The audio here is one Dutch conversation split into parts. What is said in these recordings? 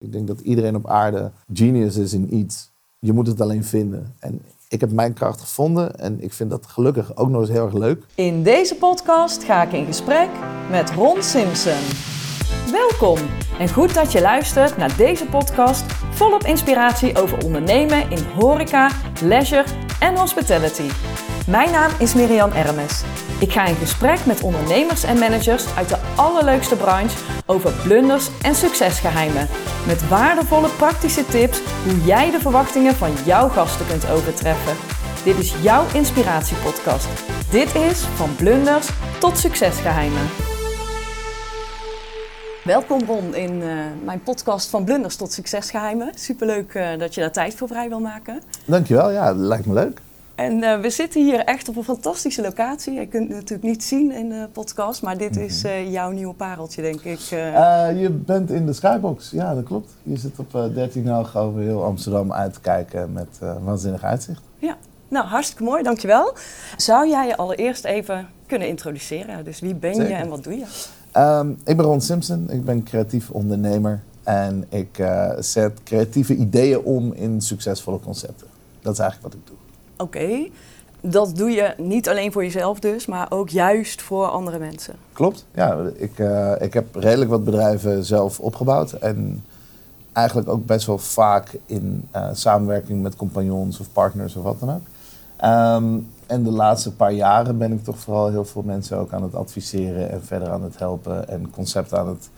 Ik denk dat iedereen op aarde genius is in iets. Je moet het alleen vinden. En ik heb mijn kracht gevonden en ik vind dat gelukkig ook nog eens heel erg leuk. In deze podcast ga ik in gesprek met Ron Simpson. Welkom en goed dat je luistert naar deze podcast volop inspiratie over ondernemen in horeca, leisure en hospitality. Mijn naam is Miriam Ermes. Ik ga in gesprek met ondernemers en managers uit de allerleukste branche over blunders en succesgeheimen. Met waardevolle praktische tips hoe jij de verwachtingen van jouw gasten kunt overtreffen. Dit is jouw inspiratiepodcast. Dit is van blunders tot succesgeheimen. Welkom Ron in uh, mijn podcast van blunders tot succesgeheimen. Superleuk uh, dat je daar tijd voor vrij wil maken. Dankjewel, ja, dat lijkt me leuk. En uh, we zitten hier echt op een fantastische locatie. Je kunt het natuurlijk niet zien in de podcast, maar dit is uh, jouw nieuwe pareltje, denk ik. Uh... je bent in de Skybox, ja, dat klopt. Je zit op 13 hoog over heel Amsterdam uit te kijken met waanzinnig uitzicht. Ja, nou hartstikke mooi, dankjewel. Zou jij je allereerst even kunnen introduceren? Dus wie ben Zeker. je en wat doe je? Um, ik ben Ron Simpson, ik ben creatief ondernemer en ik zet creatieve ideeën om in succesvolle concepten. Dat is eigenlijk wat ik doe. Oké, dat doe je niet alleen voor jezelf dus, maar ook juist voor andere mensen. Klopt, ja. Ik, uh, ik heb redelijk wat bedrijven zelf opgebouwd. En eigenlijk ook best wel vaak in uh, samenwerking met compagnons of partners of wat dan ook. Um, en de laatste paar jaren ben ik toch vooral heel veel mensen ook aan het adviseren en verder aan het helpen en concepten aan het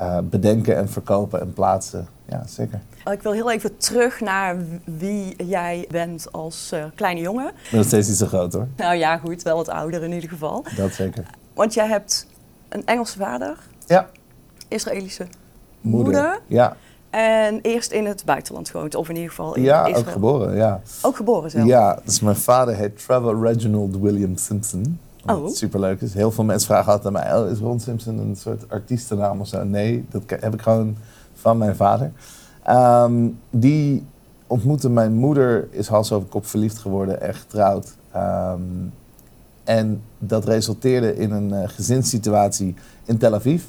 uh, bedenken en verkopen en plaatsen. Ja, zeker. Ik wil heel even terug naar wie jij bent als uh, kleine jongen. Nog steeds niet zo groot hoor. Nou ja, goed, wel wat ouder in ieder geval. Dat zeker. Want jij hebt een Engelse vader. Ja. Israëlische moeder. moeder. Ja. En eerst in het buitenland gewoond, of in ieder geval in ja, Israël. ook geboren, ja. Ook geboren zelf? Ja, dus mijn vader heet Trevor Reginald William Simpson. Oh. Wat superleuk is. Heel veel mensen vragen altijd aan mij, oh, is Ron Simpson een soort artiestennaam of zo? Nee, dat heb ik gewoon van mijn vader. Um, die ontmoette mijn moeder, is hals over kop verliefd geworden, echt getrouwd. Um, en dat resulteerde in een uh, gezinssituatie in Tel Aviv,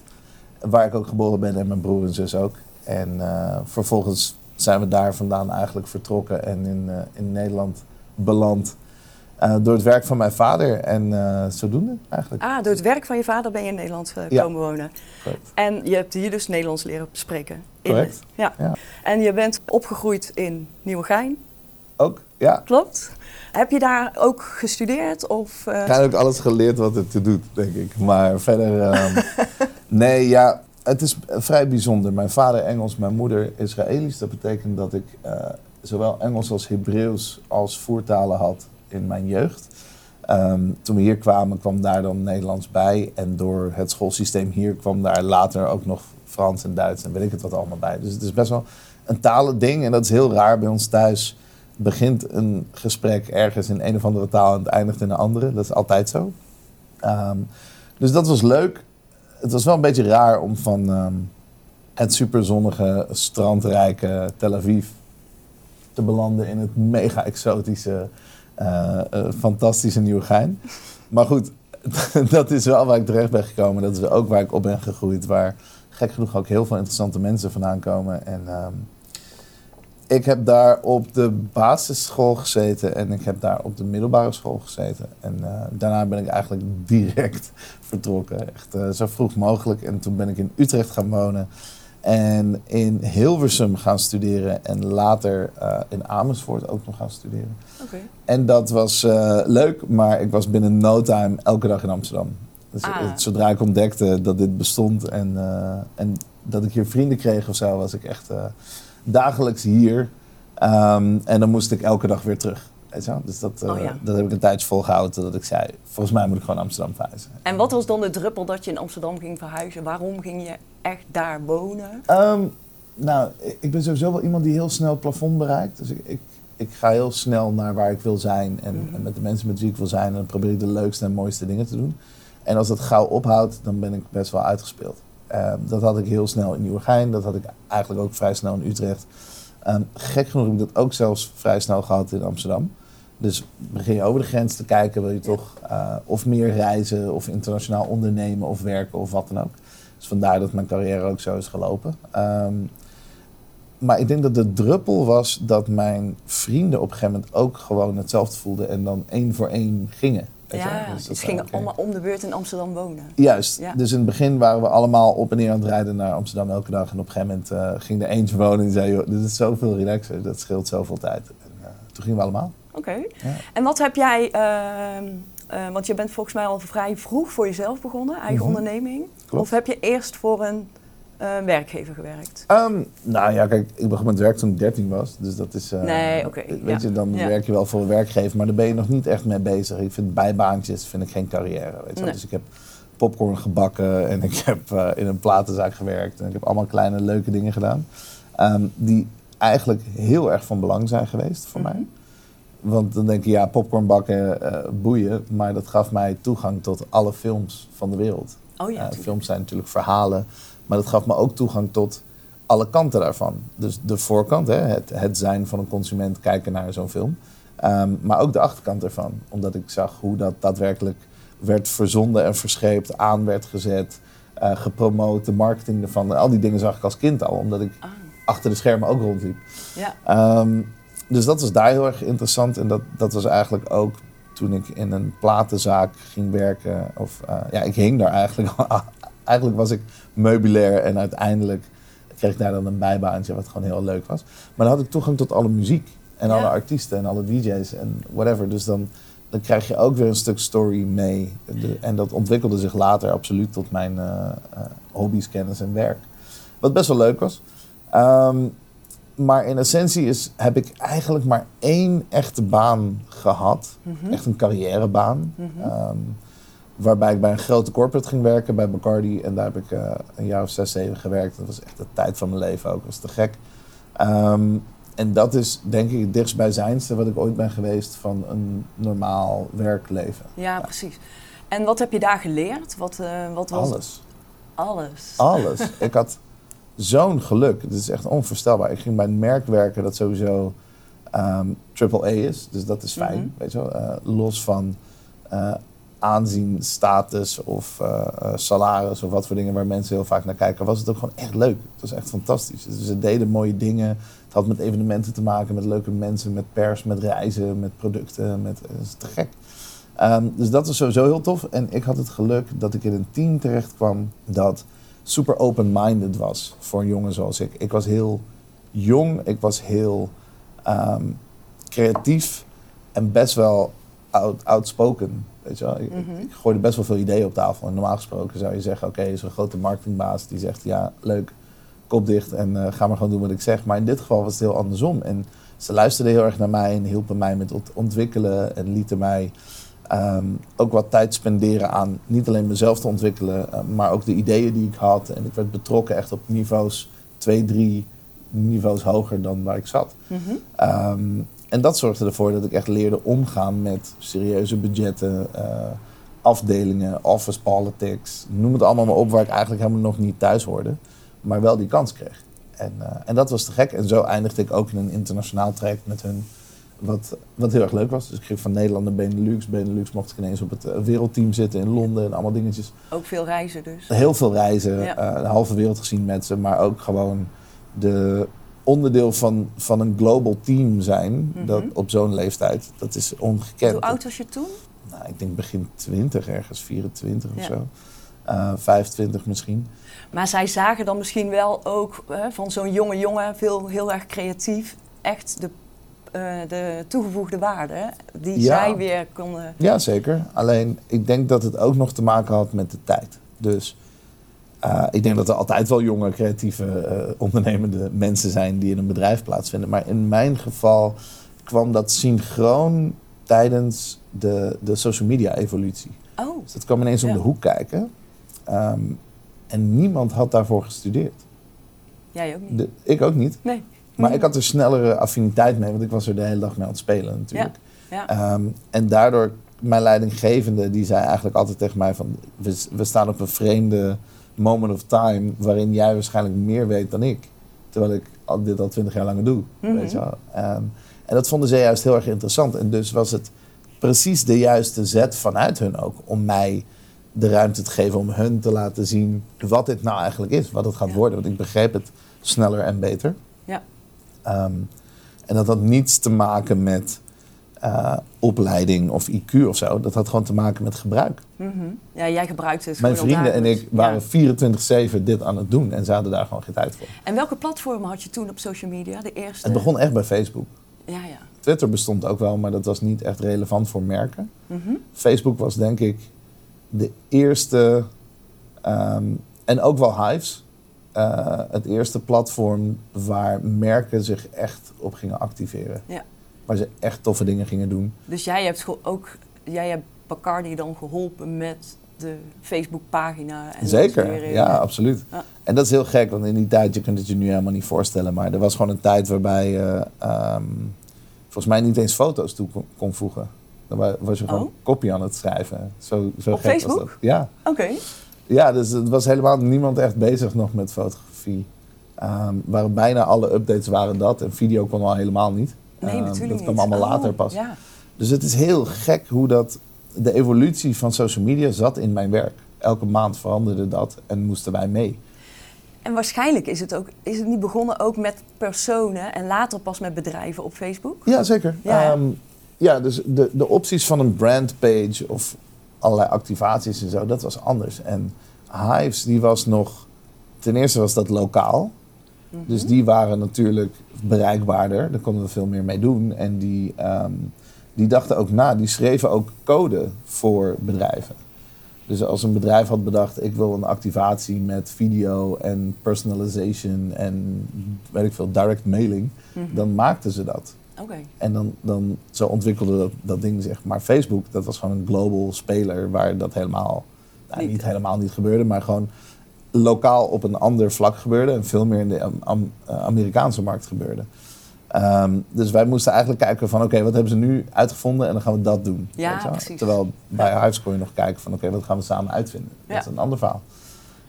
waar ik ook geboren ben en mijn broer en zus ook. En uh, vervolgens zijn we daar vandaan eigenlijk vertrokken en in, uh, in Nederland beland. Uh, door het werk van mijn vader en uh, zodoende eigenlijk. Ah, door het werk van je vader ben je in Nederland uh, Ja. komen wonen. Correct. En je hebt hier dus Nederlands leren spreken. In- Correct. ja. Ja. En je bent opgegroeid in Nieuwegein, Ook, ja. klopt? Heb je daar ook gestudeerd? Of, eh, Ik heb ook alles geleerd wat het te doet, denk ik. Maar verder, ehm, nee, ja, het is vrij bijzonder. Mijn vader Engels, mijn moeder Israëlisch. Dat betekent dat ik eh, zowel Engels als Hebreeuws als voertalen had in mijn jeugd. Ehm, toen we hier kwamen, kwam daar dan Nederlands bij. En door het schoolsysteem hier kwam daar later ook nog Frans en Duits en weet ik het wat allemaal bij. Dus het is best wel een talending en dat is heel raar bij ons thuis. Begint een gesprek ergens in een of andere taal en het eindigt in een andere. Dat is altijd zo. Ehm, dus dat was leuk. Het was wel een beetje raar om van ehm, het superzonnige, strandrijke Tel Aviv te belanden in het mega exotische, fantastische Nieuwegein. Maar goed, dat is wel waar ik terecht ben gekomen. Dat is ook waar ik op ben gegroeid. Waar gek genoeg ook heel veel interessante mensen vandaan komen. En ehm, ik heb daar op de basisschool gezeten en ik heb daar op de middelbare school gezeten. En eh, daarna ben ik eigenlijk direct vertrokken. Echt eh, zo vroeg mogelijk. En toen ben ik in Utrecht gaan wonen. En in Hilversum gaan studeren. En later eh, in Amersfoort ook nog gaan studeren. Oké. En dat was eh, leuk, maar ik was binnen no time elke dag in Amsterdam. Dus Ah. zodra ik ontdekte dat dit bestond en, eh, en dat ik hier vrienden kreeg of zo, was ik echt dagelijks hier. Ehm, en dan moest ik elke dag weer terug. Weet je wel? Dus dat, eh, Oh ja. dat heb ik een tijdje volgehouden totdat ik zei, volgens mij moet ik gewoon Amsterdam verhuizen. En wat was dan de druppel dat je in Amsterdam ging verhuizen? Waarom ging je echt daar wonen? Ehm, nou, ik- ben sowieso wel iemand die heel snel het plafond bereikt. Dus ik, ik, ik ga heel snel naar waar ik wil zijn en, Mhm. en met de mensen met wie ik wil zijn. En dan probeer ik de leukste en mooiste dingen te doen. En als dat gauw ophoudt, dan ben ik best wel uitgespeeld. Ehm, dat had ik heel snel in Nieuwegein. Dat had ik eigenlijk ook vrij snel in Utrecht. Ehm, gek genoeg heb ik dat ook zelfs vrij snel gehad in Amsterdam. Dus begin je over de grens te kijken, wil je toch eh, of meer reizen of internationaal ondernemen of werken of wat dan ook. Dus vandaar dat mijn carrière ook zo is gelopen. Ehm, maar ik denk dat de druppel was dat mijn vrienden op een gegeven moment ook gewoon hetzelfde voelden en dan één voor één gingen. Ja, Dus gingen allemaal om de beurt in Amsterdam wonen. Juist. Ja. Dus in het begin waren we allemaal op en neer aan het rijden naar Amsterdam elke dag. En op een gegeven moment eh, ging er eentje wonen en zei, joh, dit is zoveel relaxer, dat scheelt zoveel tijd. En, eh, toen gingen we allemaal. Oké. Ja. En wat heb jij, ehm, eh, want je bent volgens mij al vrij vroeg voor jezelf begonnen, eigen Mhm. onderneming. Klopt. Of heb je eerst voor een eh, werkgever gewerkt? Ehm, nou ja, kijk, ik begon met werk toen ik 13 was. Dus dat is. eh, Nee, oké, Weet ja. je, dan Ja. werk je wel voor een werkgever, maar daar ben je nog niet echt mee bezig. Ik vind bijbaantjes vind ik geen carrière. Weet je. Nee. Dus ik heb popcorn gebakken en ik heb in een platenzaak gewerkt. En ik heb allemaal kleine leuke dingen gedaan. ehm, die eigenlijk heel erg van belang zijn geweest voor Mhm. mij. Want dan denk je, ja, popcorn bakken, eh, boeien. Maar dat gaf mij toegang tot alle films van de wereld. Oh ja, Eh, films zijn natuurlijk verhalen, maar dat gaf me ook toegang tot alle kanten daarvan. Dus de voorkant, hè, het, het zijn van een consument, kijken naar zo'n film. Ehm, maar ook de achterkant ervan, omdat ik zag hoe dat daadwerkelijk werd verzonden en verscheept, aan werd gezet, eh, gepromoot, de marketing ervan. Al die dingen zag ik als kind al, omdat ik Ah, achter de schermen ook rondliep. ja. Ehm, dus dat was daar heel erg interessant. En dat, dat was eigenlijk ook toen ik in een platenzaak ging werken. Of eh, ja, ik hing daar eigenlijk. eigenlijk was ik meubilair en uiteindelijk kreeg ik daar dan een bijbaantje wat gewoon heel leuk was. Maar dan had ik toegang tot alle muziek en Ja. alle artiesten en alle DJ's en whatever. Dus dan, dan krijg je ook weer een stuk story mee. De- en dat ontwikkelde zich later absoluut tot mijn eh, hobby's, kennis en werk. Wat best wel leuk was. Ehm, maar in essentie is, heb ik eigenlijk maar één echte baan gehad. Mhm. Echt een carrièrebaan. Mhm. Ehm, waarbij ik bij een grote corporate ging werken, bij Bacardi. En daar heb ik eh, een jaar of zes, zeven gewerkt. Dat was echt de tijd van mijn leven ook. Dat was te gek. Ehm, en dat is denk ik het dichtstbijzijnste wat ik ooit ben geweest van een normaal werkleven. ja, precies. En wat heb je daar geleerd? Wat, eh, wat was Alles. Alles. Alles. ik had zo'n geluk. Het is echt onvoorstelbaar. Ik ging bij een merk werken dat sowieso ehm triple A is. Dus dat is fijn. Mhm. Weet je wel? Eh, los van eh, aanzien, status of eh, salaris of wat voor dingen waar mensen heel vaak naar kijken, was het ook gewoon echt leuk. Het was echt fantastisch. Dus ze deden mooie dingen. Het had met evenementen te maken, met leuke mensen, met pers, met reizen, met producten. Met, het is te gek. Ehm, dus dat was sowieso heel tof. En ik had het geluk dat ik in een team terecht kwam dat super open-minded was voor een jongen zoals ik. Ik was heel jong, ik was heel ehm, creatief en best wel out, outspoken. Weet je wel? Mhm. ik gooide best wel veel ideeën op tafel. En normaal gesproken zou je zeggen, oké, een grote marketingbaas die zegt, ja, leuk, kop dicht en eh, ga maar gewoon doen wat ik zeg. Maar in dit geval was het heel andersom. En ze luisterden heel erg naar mij en hielpen mij met ontwikkelen en lieten mij ehm, ook wat tijd spenderen aan niet alleen mezelf te ontwikkelen, eh, maar ook de ideeën die ik had. En ik werd betrokken echt op niveaus, twee, drie niveaus hoger dan waar ik zat. Mhm. Ehm, en dat zorgde ervoor dat ik echt leerde omgaan met serieuze budgetten, eh, afdelingen, office politics. Noem het allemaal maar op waar ik eigenlijk helemaal nog niet thuis hoorde. Maar wel die kans kreeg. En, eh, en dat was te gek. En zo eindigde ik ook in een internationaal traject met hun. Wat, wat heel erg leuk was. Dus ik ging van Nederland naar Benelux. Benelux mocht ik ineens op het eh, wereldteam zitten in Londen en allemaal dingetjes. Ook veel reizen dus. Heel veel reizen, Ja. eh, de halve wereld gezien met ze, maar ook gewoon de onderdeel van, van een global team zijn Mhm. dat op zo'n leeftijd. Dat is ongekend. Hoe oud was je toen? Nou, ik denk begin 20 ergens, 24 of zo. Eh 25 misschien. Maar zij zagen dan misschien wel ook hè, van zo'n jonge jongen, veel, heel erg creatief, echt de, de toegevoegde waarde die Ja. zij weer konden. Ja, zeker. Alleen ik denk dat het ook nog te maken had met de tijd. Dus eh, ik denk dat er altijd wel jonge, creatieve, eh, ondernemende mensen zijn die in een bedrijf plaatsvinden. Maar in mijn geval kwam dat synchroon tijdens de, de social media evolutie. Oh, Dus dat kwam ineens om de hoek kijken. Ehm, en niemand had daarvoor gestudeerd. jij ook niet? De- ik ook niet. Nee. Maar ik had er snellere affiniteit mee, want ik was er de hele dag mee aan het spelen natuurlijk. Ja. Ehm, en daardoor, mijn leidinggevende, die zei eigenlijk altijd tegen mij van... We, we staan op een vreemde moment of time waarin jij waarschijnlijk meer weet dan ik. Terwijl ik al, dit al twintig jaar langer doe, Mhm. weet je wel. Ehm, en dat vonden ze juist heel erg interessant. En dus was het precies de juiste zet vanuit hun ook om mij de ruimte te geven om hun te laten zien wat dit nou eigenlijk is, wat het gaat Ja. worden. Want ik begreep het sneller en beter. Ehm, en dat had niets te maken met eh, opleiding of IQ of zo. Dat had gewoon te maken met gebruik. Mhm. Ja, jij gebruikt het Mijn gewoon al vrienden en ik waren Ja. 24-7 dit aan het doen en ze hadden daar gewoon geen tijd voor. En welke platformen had je toen op social media? De eerste? Het begon echt bij Facebook. Ja, ja. Twitter bestond ook wel, maar dat was niet echt relevant voor merken. Mhm. Facebook was denk ik de eerste, ehm, en ook wel Hives, eh, het eerste platform waar merken zich echt op gingen activeren. Ja. Waar ze echt toffe dingen gingen doen. Dus jij hebt ook, jij hebt Bacardi dan geholpen met de Facebookpagina. En Zeker, ja, absoluut. Ja. En dat is heel gek, want in die tijd, je kunt het je nu helemaal niet voorstellen, maar er was gewoon een tijd waarbij je ehm, volgens mij niet eens foto's toe kon, kon voegen. Dan wa- was je gewoon Oh. kopie aan het schrijven. Zo, zo Op gek was Facebook? dat. Ja. Oké. Ja, dus het was helemaal niemand echt bezig nog met fotografie. Ehm waren bijna alle updates waren dat en video kon al helemaal niet. Nee, Ehm, natuurlijk Dat kwam niet. allemaal Oh, later pas. Ja. Dus het is heel gek hoe dat. De evolutie van social media zat in mijn werk. Elke maand veranderde dat en moesten wij mee. En waarschijnlijk is het, ook, is het niet begonnen ook met personen en later pas met bedrijven op Facebook? Ja, zeker. Ja, hè? ja dus de, de opties van een brandpage of allerlei activaties en zo, dat was anders. En Hives, die was nog. Ten eerste was dat lokaal. Mhm. Dus die waren natuurlijk bereikbaarder. Daar konden we veel meer mee doen. En die, ehm, die dachten ook na. Die schreven ook code voor bedrijven. Dus als een bedrijf had bedacht... ik wil een activatie met video en personalization... en weet ik veel, direct mailing... Mhm. dan maakten ze dat. Oké. En dan, dan zo ontwikkelde dat, dat ding zich. Maar Facebook, dat was gewoon een global speler... waar dat helemaal, nou, Niet. niet helemaal niet gebeurde... maar gewoon lokaal op een ander vlak gebeurde en veel meer in de Am- eh, Amerikaanse markt gebeurde. Ehm, dus wij moesten eigenlijk kijken van oké, wat hebben ze nu uitgevonden en dan gaan we dat doen. Ja, precies. Terwijl bij Hives kon je nog kijken van oké, wat gaan we samen uitvinden. Dat Ja. is een ander verhaal.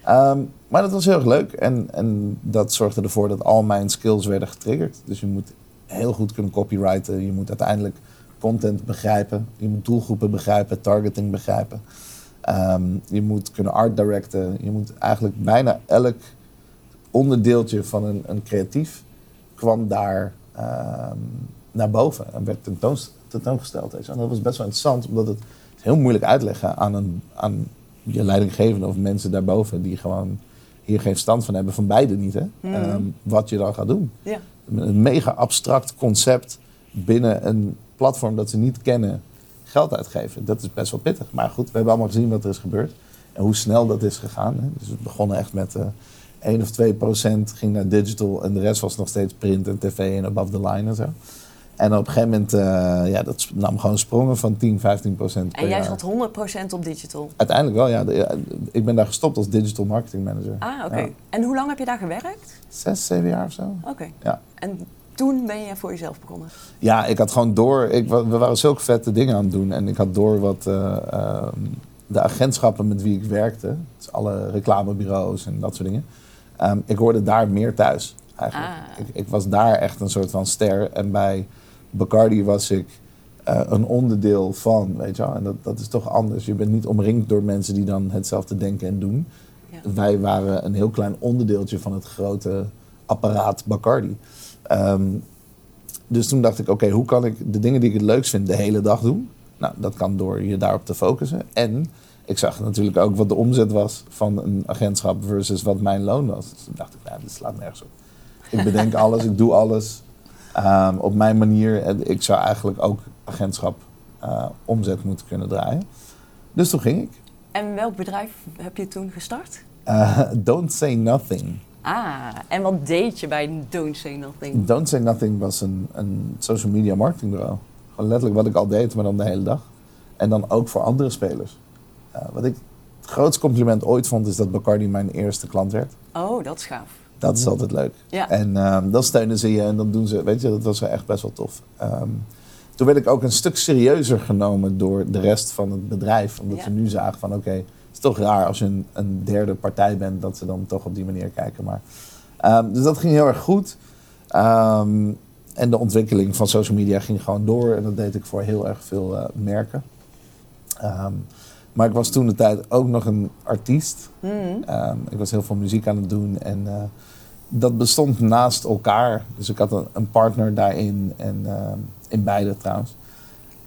Ehm, maar dat was heel erg leuk en, en dat zorgde ervoor dat al mijn skills werden getriggerd. Dus je moet heel goed kunnen copyrighten, je moet uiteindelijk content begrijpen, je moet doelgroepen begrijpen, targeting begrijpen. Ehm, je moet kunnen art directen. Je moet eigenlijk bijna elk onderdeeltje van een, een creatief kwam daar ehm, naar boven en werd tentoons, tentoongesteld. weet je wel. En dat was best wel interessant, omdat het heel moeilijk uitleggen aan, een, aan je leidinggevende of mensen daarboven die gewoon hier geen stand van hebben, van beide niet, hè? Mhm. Ehm, wat je dan gaat doen. Ja. Een mega abstract concept binnen een platform dat ze niet kennen, geld uitgeven. Dat is best wel pittig. Maar goed, we hebben allemaal gezien wat er is gebeurd. En hoe snel dat is gegaan. Hè. Dus het begon echt met eh 1 of 2 procent ging naar digital. En de rest was nog steeds print en tv en above the line en zo. En op een gegeven moment, eh, ja, dat nam gewoon sprongen van 10, 15 procent per En jij zat 100% op digital. Uiteindelijk wel, ja. Ik ben daar gestopt als digital marketing manager. Ah, oké. Ja. En hoe lang heb je daar gewerkt? Zes, zeven jaar of zo. Oké. Ja. En toen ben je voor jezelf begonnen? Ja, ik had gewoon door. Ik, we waren zulke vette dingen aan het doen. En ik had door wat eh, ehm, de agentschappen met wie ik werkte. Dus alle reclamebureaus en dat soort dingen. Ehm, ik hoorde daar meer thuis eigenlijk. Ah. Ik, ik was daar echt een soort van ster. En bij Bacardi was ik eh, een onderdeel van, weet je wel. En dat, dat is toch anders. Je bent niet omringd door mensen die dan hetzelfde denken en doen. Ja. Wij waren een heel klein onderdeeltje van het grote apparaat Bacardi. Ehm, dus toen dacht ik, oké, hoe kan ik de dingen die ik het leukst vind de hele dag doen? Nou, dat kan door je daarop te focussen. En ik zag natuurlijk ook wat de omzet was van een agentschap versus wat mijn loon was. Dus toen dacht ik, nou, dit slaat nergens op. Ik bedenk alles, ik doe alles ehm, op mijn manier. En ik zou eigenlijk ook agentschap eh, omzet moeten kunnen draaien. Dus toen ging ik. En welk bedrijf heb je toen gestart? Eh, don't Say Nothing. Ah, en wat deed je bij Don't Say Nothing? Don't Say Nothing was een, een social media marketingbureau. Gewoon letterlijk wat ik al deed, maar dan de hele dag. En dan ook voor andere spelers. Eh, wat ik het grootste compliment ooit vond, is dat Bacardi mijn eerste klant werd. Oh, dat is gaaf. Dat is altijd leuk. Ja. En ehm, dan steunen ze je en dan doen ze, weet je, dat was wel echt best wel tof. Ehm, toen werd ik ook een stuk serieuzer genomen door de rest van het bedrijf. Omdat Ja. ze nu zagen van, oké, het is toch raar als je een, een derde partij bent, dat ze dan toch op die manier kijken. Maar, ehm, dus dat ging heel erg goed. En de ontwikkeling van social media ging gewoon door. En dat deed ik voor heel erg veel eh, merken. Maar ik was toen de tijd ook nog een artiest. Ehm, ik was heel veel muziek aan het doen en eh, dat bestond naast elkaar. Dus ik had een, een partner daarin en eh, in beide trouwens.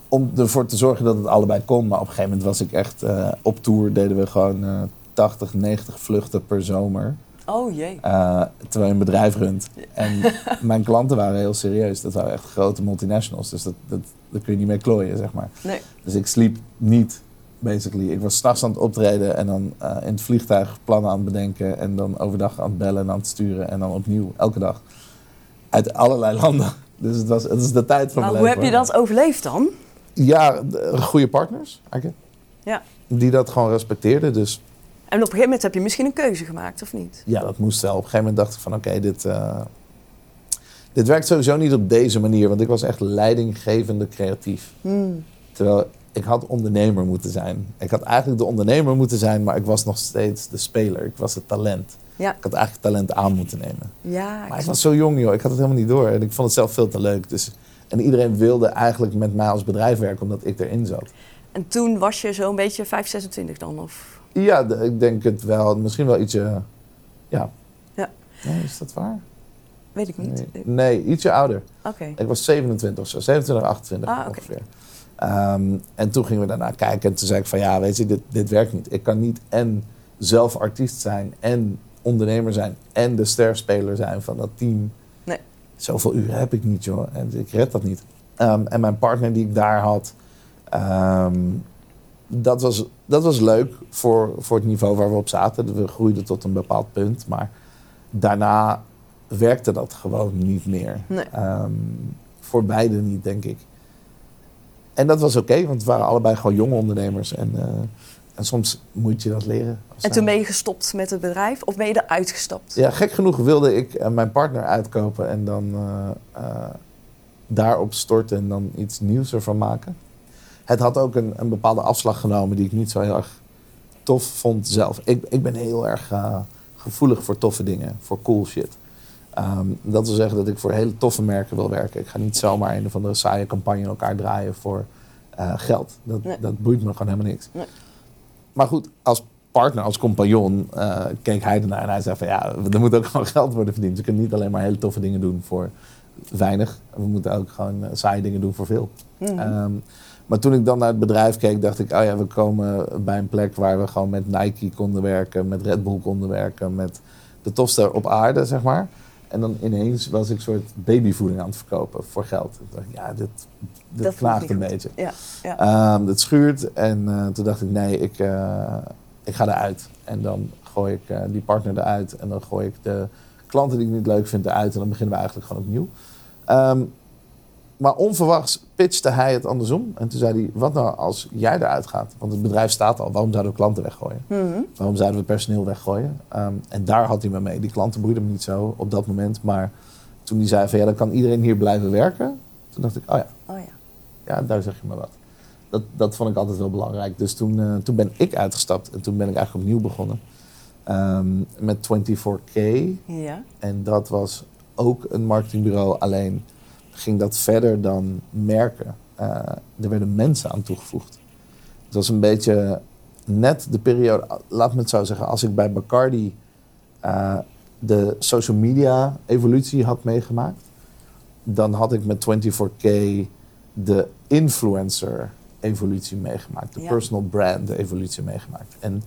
Om ervoor te zorgen dat het allebei kon. Maar op een gegeven moment was ik echt eh, op tour. Deden we gewoon eh 80, 90 vluchten per zomer. Oh jee. eh, terwijl je een bedrijf runt. En mijn klanten waren heel serieus. Dat waren echt grote multinationals. Dus dat, dat, daar kun je niet mee klooien, zeg maar. Nee. Dus ik sliep niet, basically. Ik was s'nachts aan het optreden en dan eh, in het vliegtuig plannen aan het bedenken. En dan overdag aan het bellen en aan het sturen. En dan opnieuw, elke dag. Uit allerlei landen. Dus het, was, het is de tijd van Maar mijn hoe heb je dat overleefd dan? Ja, de- goede partners, eigenlijk. Ja. Die dat gewoon respecteerden. Dus En op een gegeven moment heb je misschien een keuze gemaakt, of niet? ja, dat moest wel. Op een gegeven moment dacht ik van oké, dit, eh, dit werkt sowieso niet op deze manier. Want ik was echt leidinggevende creatief. Hmm. Terwijl ik had ondernemer moeten zijn. Ik had eigenlijk de ondernemer moeten zijn, maar ik was nog steeds de speler. Ik was het talent. Ja. Ik had eigenlijk talent aan moeten nemen. Ja, Maar ik was zo jong, joh. Ik had het helemaal niet door. En ik vond het zelf veel te leuk. Dus, en iedereen wilde eigenlijk met mij als bedrijf werken, omdat ik erin zat. En toen was je zo'n beetje 5, 26 dan? Of? Ja, ik denk het wel. Misschien wel ietsje... Ja. Ja. Nee, is dat waar? Weet ik niet. Nee, nee ietsje ouder. Oké. Ik was 27 of zo. 27, 28 Ah, ongeveer. Ehm, en toen gingen we daarna kijken. En toen zei ik van ja, weet je, dit, dit werkt niet. Ik kan niet en zelf artiest zijn en ondernemer zijn en de sterspeler zijn van dat team. Nee. Zoveel uren heb ik niet, joh. En ik red dat niet. Ehm, en mijn partner die ik daar had, ehm, dat, was, dat was leuk voor, voor het niveau waar we op zaten. We groeiden tot een bepaald punt. Maar daarna werkte dat gewoon niet meer. Nee. Voor beide niet, denk ik. En dat was oké, want we waren allebei gewoon jonge ondernemers. En, eh, en soms moet je dat leren. En toen ben je gestopt met het bedrijf of ben je eruit gestapt? ja, gek genoeg wilde ik eh, mijn partner uitkopen en dan eh, daarop storten en dan iets nieuws ervan maken. Het had ook een, een bepaalde afslag genomen die ik niet zo heel erg tof vond zelf. Ik, ik ben heel erg gevoelig voor toffe dingen, voor cool shit. Ehm, dat wil zeggen dat ik voor hele toffe merken wil werken. Ik ga niet zomaar een of andere saaie campagne in elkaar draaien voor eh, geld. Dat, Nee. dat boeit me gewoon helemaal niks. Nee. Maar goed, als partner, als compagnon, eh, keek hij ernaar en hij zei van ja, er moet ook gewoon geld worden verdiend. We kunnen niet alleen maar hele toffe dingen doen voor weinig. We moeten ook gewoon eh, saaie dingen doen voor veel. Mhm. Ehm, maar toen ik dan naar het bedrijf keek, dacht ik, oh ja, we komen bij een plek waar we gewoon met Nike konden werken, met Red Bull konden werken, met de tofste op aarde, zeg maar. En dan ineens was ik een soort babyvoeding aan het verkopen voor geld. Ik dacht, ja, dit, dit Dat niet een goed. beetje. Ja, ja. Ehm, het schuurt en eh, toen dacht ik, nee, ik, eh, ik ga eruit. En dan gooi ik eh, die partner eruit en dan gooi ik de klanten die ik niet leuk vind eruit. En dan beginnen we eigenlijk gewoon opnieuw. Ehm, maar onverwachts pitchte hij het andersom. En toen zei hij, wat nou als jij eruit gaat? Want het bedrijf staat al, waarom zouden we klanten weggooien? Mhm. Waarom zouden we personeel weggooien? Ehm, en daar had hij me mee. Die klanten boeiden me niet zo op dat moment. Maar toen hij zei van, ja, dan kan iedereen hier blijven werken. Toen dacht ik, oh ja, Oh ja. ja, daar zeg je maar wat. Dat, dat vond ik altijd wel belangrijk. Dus toen, eh, toen ben ik uitgestapt en toen ben ik eigenlijk opnieuw begonnen. Ehm, met 24K. Ja. En dat was ook een marketingbureau. Alleen ging dat verder dan merken. Eh, er werden mensen aan toegevoegd. Het was een beetje net de periode, laat me het zo zeggen, als ik bij Bacardi eh, de social media evolutie had meegemaakt, dan had ik met 24K de influencer evolutie meegemaakt, de Ja. personal brand evolutie meegemaakt. En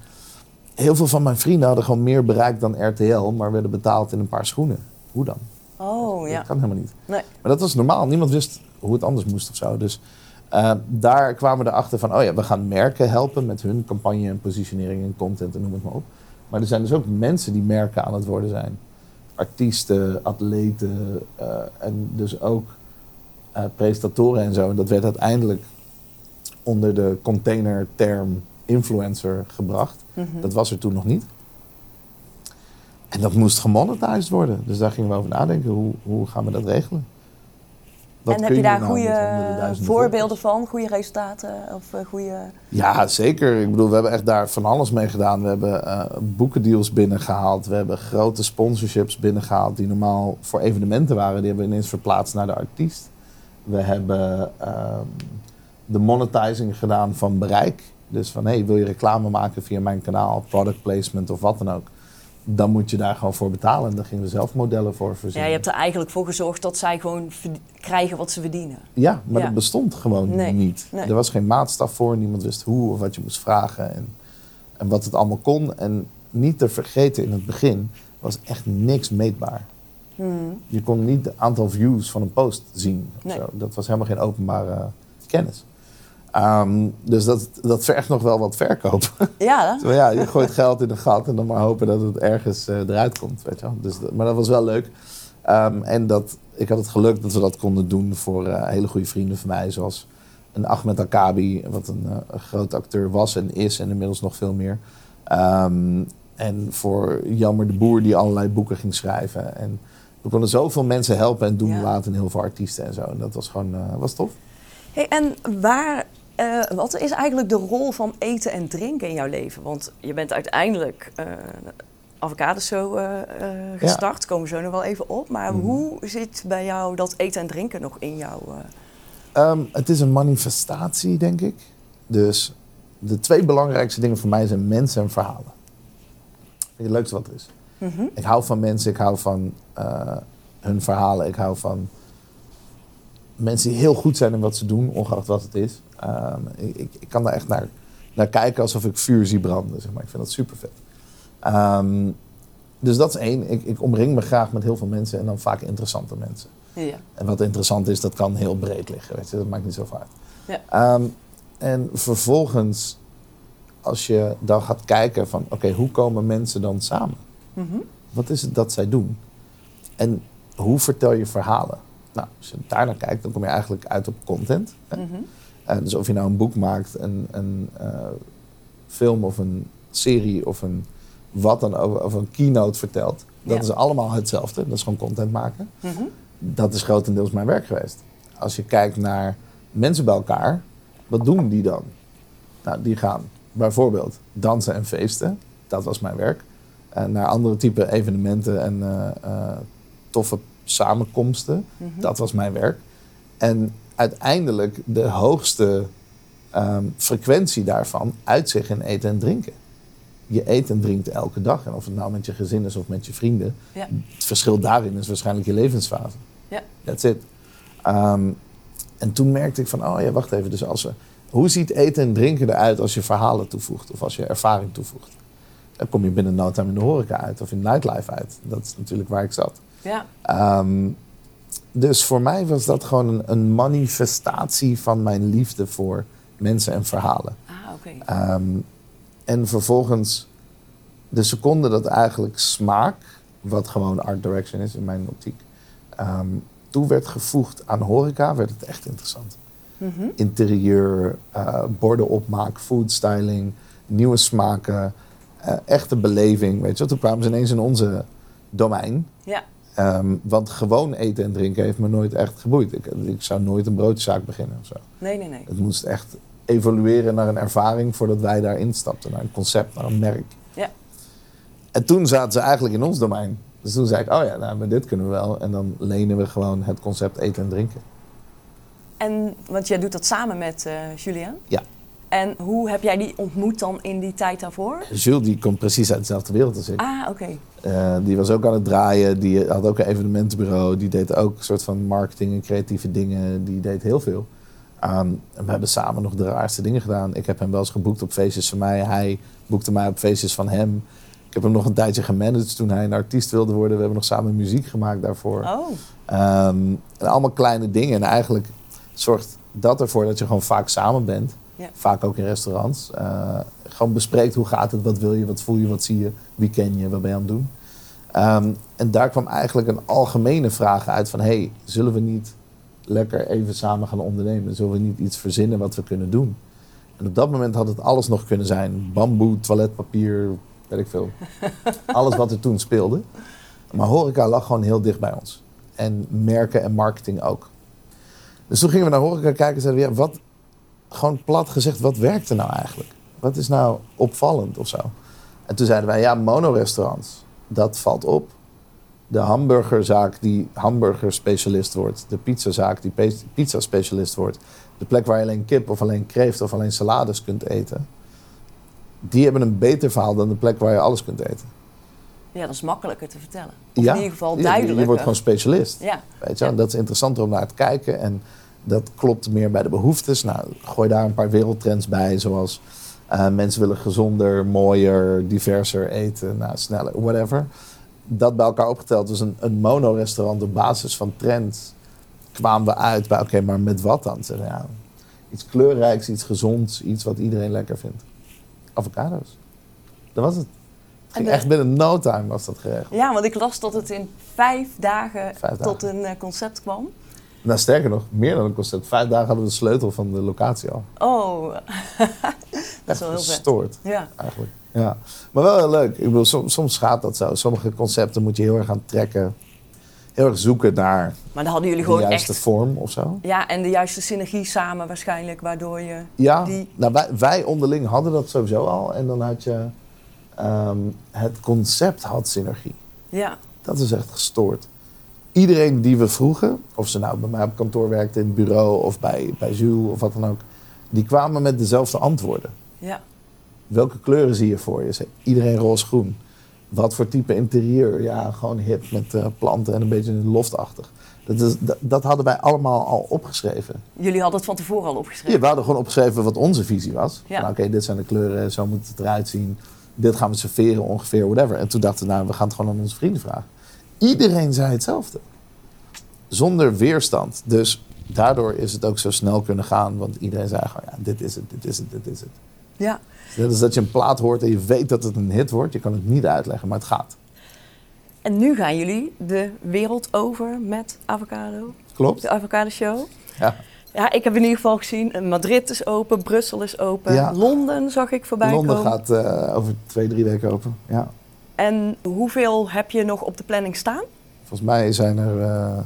heel veel van mijn vrienden hadden gewoon meer bereikt dan RTL, maar werden betaald in een paar schoenen. Hoe dan? Oh ja. Dat kan helemaal niet. Nee. Maar dat was normaal. Niemand wist hoe het anders moest of zo. Dus eh, daar kwamen we erachter van, oh ja, we gaan merken helpen met hun campagne en positionering en content en noem het maar op. Maar er zijn dus ook mensen die merken aan het worden zijn. Artiesten, atleten eh, en dus ook eh, presentatoren en zo. En dat werd uiteindelijk onder de containerterm influencer gebracht. Mhm. Dat was er toen nog niet. En dat moest gemonetized worden. Dus daar gingen we over nadenken. Hoe, hoe gaan we dat regelen? Wat en heb je daar nou goede voorbeelden van, goede resultaten of eh, goede... Ja, zeker. Ik bedoel, we hebben echt daar van alles mee gedaan. We hebben eh, boekendeals binnengehaald. We hebben grote sponsorships binnengehaald die normaal voor evenementen waren. Die hebben we ineens verplaatst naar de artiest. We hebben ehm, de monetizing gedaan van bereik. Dus van, hey, wil je reclame maken via mijn kanaal, product placement of wat dan ook. Dan moet je daar gewoon voor betalen. En daar gingen we zelf modellen voor Ja, verzinnen. je hebt er eigenlijk voor gezorgd dat zij gewoon krijgen wat ze verdienen. Ja, maar Ja. dat bestond gewoon Nee, niet. nee. Er was geen maatstaf voor, niemand wist hoe of wat je moest vragen en, en wat het allemaal kon. En niet te vergeten in het begin was echt niks meetbaar. Hmm. Je kon niet het aantal views van een post zien. Nee. Dat was helemaal geen openbare kennis. Ehm, dus dat, dat vergt nog wel wat verkoop. Ja, hè? Ja, je gooit geld in een gat en dan maar hopen dat het ergens eh, eruit komt. Weet je wel. Dus, maar dat was wel leuk. Ehm, en dat, ik had het geluk dat we dat konden doen voor eh, hele goede vrienden van mij. Zoals een Ahmed Akabi, wat een, eh, groot acteur was en is en inmiddels nog veel meer. Ehm, en voor Jammer de Boer die allerlei boeken ging schrijven. En we konden zoveel mensen helpen en doen Ja. laten en heel veel artiesten en zo. En dat was gewoon was tof. Hey, en waar, eh, wat is eigenlijk de rol van eten en drinken in jouw leven? Want je bent uiteindelijk eh Avocado Show eh, eh, gestart, komen we zo nog wel even op. Maar Mhm. hoe zit bij jou dat eten en drinken nog in jou? eh? Ehm, het is een manifestatie, denk ik. Dus de twee belangrijkste dingen voor mij zijn mensen en verhalen. Vind ik het leukste wat er is. Mhm. Ik hou van mensen, ik hou van eh, hun verhalen. Ik hou van mensen die heel goed zijn in wat ze doen, ongeacht wat het is. Ehm, ik, kan daar echt naar, naar kijken alsof ik vuur zie branden. Zeg maar. Ik vind dat super vet. Ehm, dus dat is één. Ik, ik omring me graag met heel veel mensen en dan vaak interessante mensen. Ja. En wat interessant is, dat kan heel breed liggen. Weet je? Dat maakt niet zoveel uit. Ja. Ehm, en vervolgens, als je dan gaat kijken van... oké, hoe komen mensen dan samen? Mhm. Wat is het dat zij doen? En hoe vertel je verhalen? Nou, als je daar naar kijkt, dan kom je eigenlijk uit op content. hè. Dus of je nou een boek maakt, een, een eh, film of een serie of een wat dan ook, of een keynote vertelt. Dat Ja. is allemaal hetzelfde. Dat is gewoon content maken Mhm. dat is grotendeels mijn werk geweest. Als je kijkt naar mensen bij elkaar, wat doen die dan? Nou, die gaan bijvoorbeeld dansen en feesten. Dat was mijn werk. Naar andere type evenementen en eh, eh, toffe samenkomsten. Mhm. Dat was mijn werk. En uiteindelijk de hoogste ehm, frequentie daarvan uit zich in eten en drinken. Je eet en drinkt elke dag. En of het nou met je gezin is of met je vrienden. Ja. Het verschil daarin is waarschijnlijk je levensfase. Ja. That's it. Ehm, en toen merkte ik van, oh ja, wacht even. Dus als we, hoe ziet eten en drinken eruit als je verhalen toevoegt? Of als je ervaring toevoegt? Dan kom je binnen no time in de horeca uit of in nightlife uit. Dat is natuurlijk waar ik zat. Ja. Ehm, dus voor mij was dat gewoon een, een manifestatie van mijn liefde voor mensen en verhalen. Ah, oké. Ehm, en vervolgens, de seconde dat eigenlijk smaak, wat gewoon art direction is in mijn optiek, ehm, toe werd gevoegd aan horeca, werd het echt interessant. Mhm. Interieur, eh, borden opmaak, foodstyling, nieuwe smaken, eh, echte beleving. Weet je, wel. toen kwamen ze ineens in onze domein. Ja. Ehm, want gewoon eten en drinken heeft me nooit echt geboeid. Ik, ik zou nooit een broodzaak beginnen of zo. Nee, nee, nee. Het moest echt evolueren naar een ervaring voordat wij daarin stapten. Naar een concept, naar een merk. Ja. En toen zaten ze eigenlijk in ons domein. Dus toen zei ik, oh ja, nou, maar dit kunnen we wel. En dan lenen we gewoon het concept eten en drinken. En, want jij doet dat samen met eh Julien? Ja. En hoe heb jij die ontmoet dan in die tijd daarvoor? Jules die komt precies uit dezelfde wereld als ik. Ah, oké. Eh, die was ook aan het draaien. Die had ook een evenementenbureau. Die deed ook een soort van marketing en creatieve dingen. Die deed heel veel. En we hebben samen nog de raarste dingen gedaan. Ik heb hem wel eens geboekt op feestjes van mij. Hij boekte mij op feestjes van hem. Ik heb hem nog een tijdje gemanaged toen hij een artiest wilde worden. We hebben nog samen muziek gemaakt daarvoor. Oh, Ehm, en allemaal kleine dingen. En eigenlijk zorgt dat ervoor dat je gewoon vaak samen bent. Ja. Vaak ook in restaurants. Eh, gewoon bespreekt hoe gaat het, wat wil je, wat voel je, wat zie je, wie ken je, wat ben je aan het doen. Ehm, en daar kwam eigenlijk een algemene vraag uit van... hey, zullen we niet lekker even samen gaan ondernemen? Zullen we niet iets verzinnen wat we kunnen doen? En op dat moment had het alles nog kunnen zijn. Bamboe, toiletpapier, weet ik veel. alles wat er toen speelde. Maar horeca lag gewoon heel dicht bij ons. En merken en marketing ook. Dus toen gingen we naar horeca kijken en zeiden we, ja, wat, gewoon plat gezegd, wat werkt er nou eigenlijk? Wat is nou opvallend of zo? En toen zeiden wij, ja, monorestaurants, dat valt op. De hamburgerzaak die hamburgerspecialist wordt. De pizzazaak die pe- pizzaspecialist wordt. De plek waar je alleen kip of alleen kreeft of alleen salades kunt eten. Die hebben een beter verhaal dan de plek waar je alles kunt eten. Ja, dat is makkelijker te vertellen. Of ja, in ieder geval je- je, wordt gewoon specialist. Ja, Weet je, Ja. wel? dat is interessanter om naar te kijken en dat klopt meer bij de behoeftes. Nou, gooi daar een paar wereldtrends bij, zoals eh, mensen willen gezonder, mooier, diverser eten, nou, sneller, whatever. Dat bij elkaar opgeteld, dus een, een mono-restaurant op basis van trends, kwamen we uit bij, oké, maar met wat dan? Zeiden, ja, iets kleurrijks, iets gezonds, iets wat iedereen lekker vindt. Avocado's. Dat was het. Ging de- echt binnen no time was dat geregeld. ja, want ik las dat het in vijf dagen, Vijf tot een eh, concept kwam. Nou, sterker nog, meer dan een concept. Vijf dagen hadden we de sleutel van de locatie al. Oh, dat is wel heel vet. gestoord, Ja, eigenlijk. Ja. Maar wel heel leuk. Ik bedoel, soms, soms gaat dat zo. Sommige concepten moet je heel erg gaan trekken. Heel erg zoeken naar maar dan hadden jullie de gewoon juiste echt... vorm of zo. Ja, en de juiste synergie samen waarschijnlijk, waardoor je... Ja, Die- nou, wij, wij onderling hadden dat sowieso al. En dan had je... ehm, het concept had synergie. Ja, Dat is echt gestoord. Iedereen die we vroegen, of ze nou bij mij op kantoor werkte in het bureau of bij, bij Jules of wat dan ook, die kwamen met dezelfde antwoorden. ja, Welke kleuren zie je voor je? Zei Iedereen roze-groen. Wat voor type interieur? Ja, gewoon hip met eh, planten en een beetje loftachtig. Dat, is, dat, dat hadden wij allemaal al opgeschreven. jullie hadden het van tevoren al opgeschreven. Ja, we hadden gewoon opgeschreven wat onze visie was. Ja. Oké, dit zijn de kleuren, zo moet het eruit zien. Dit gaan we serveren ongeveer, whatever. En toen dachten we, nou, we gaan het gewoon aan onze vrienden vragen. Iedereen zei hetzelfde. Zonder weerstand. Dus daardoor is het ook zo snel kunnen gaan. Want iedereen zei gewoon, ja, dit is het, dit is het, dit is het. Ja. Dat is dat je een plaat hoort en je weet dat het een hit wordt. Je kan het niet uitleggen, maar het gaat. En nu gaan jullie de wereld over met avocado. Klopt? De avocado show. Ja. Ja, ik heb in ieder geval gezien, eh, Madrid is open, Brussel is open, Ja. Londen zag ik voorbij Londen komen. gaat eh, over twee, drie weken open. Ja. En hoeveel heb je nog op de planning staan? Volgens mij zijn er eh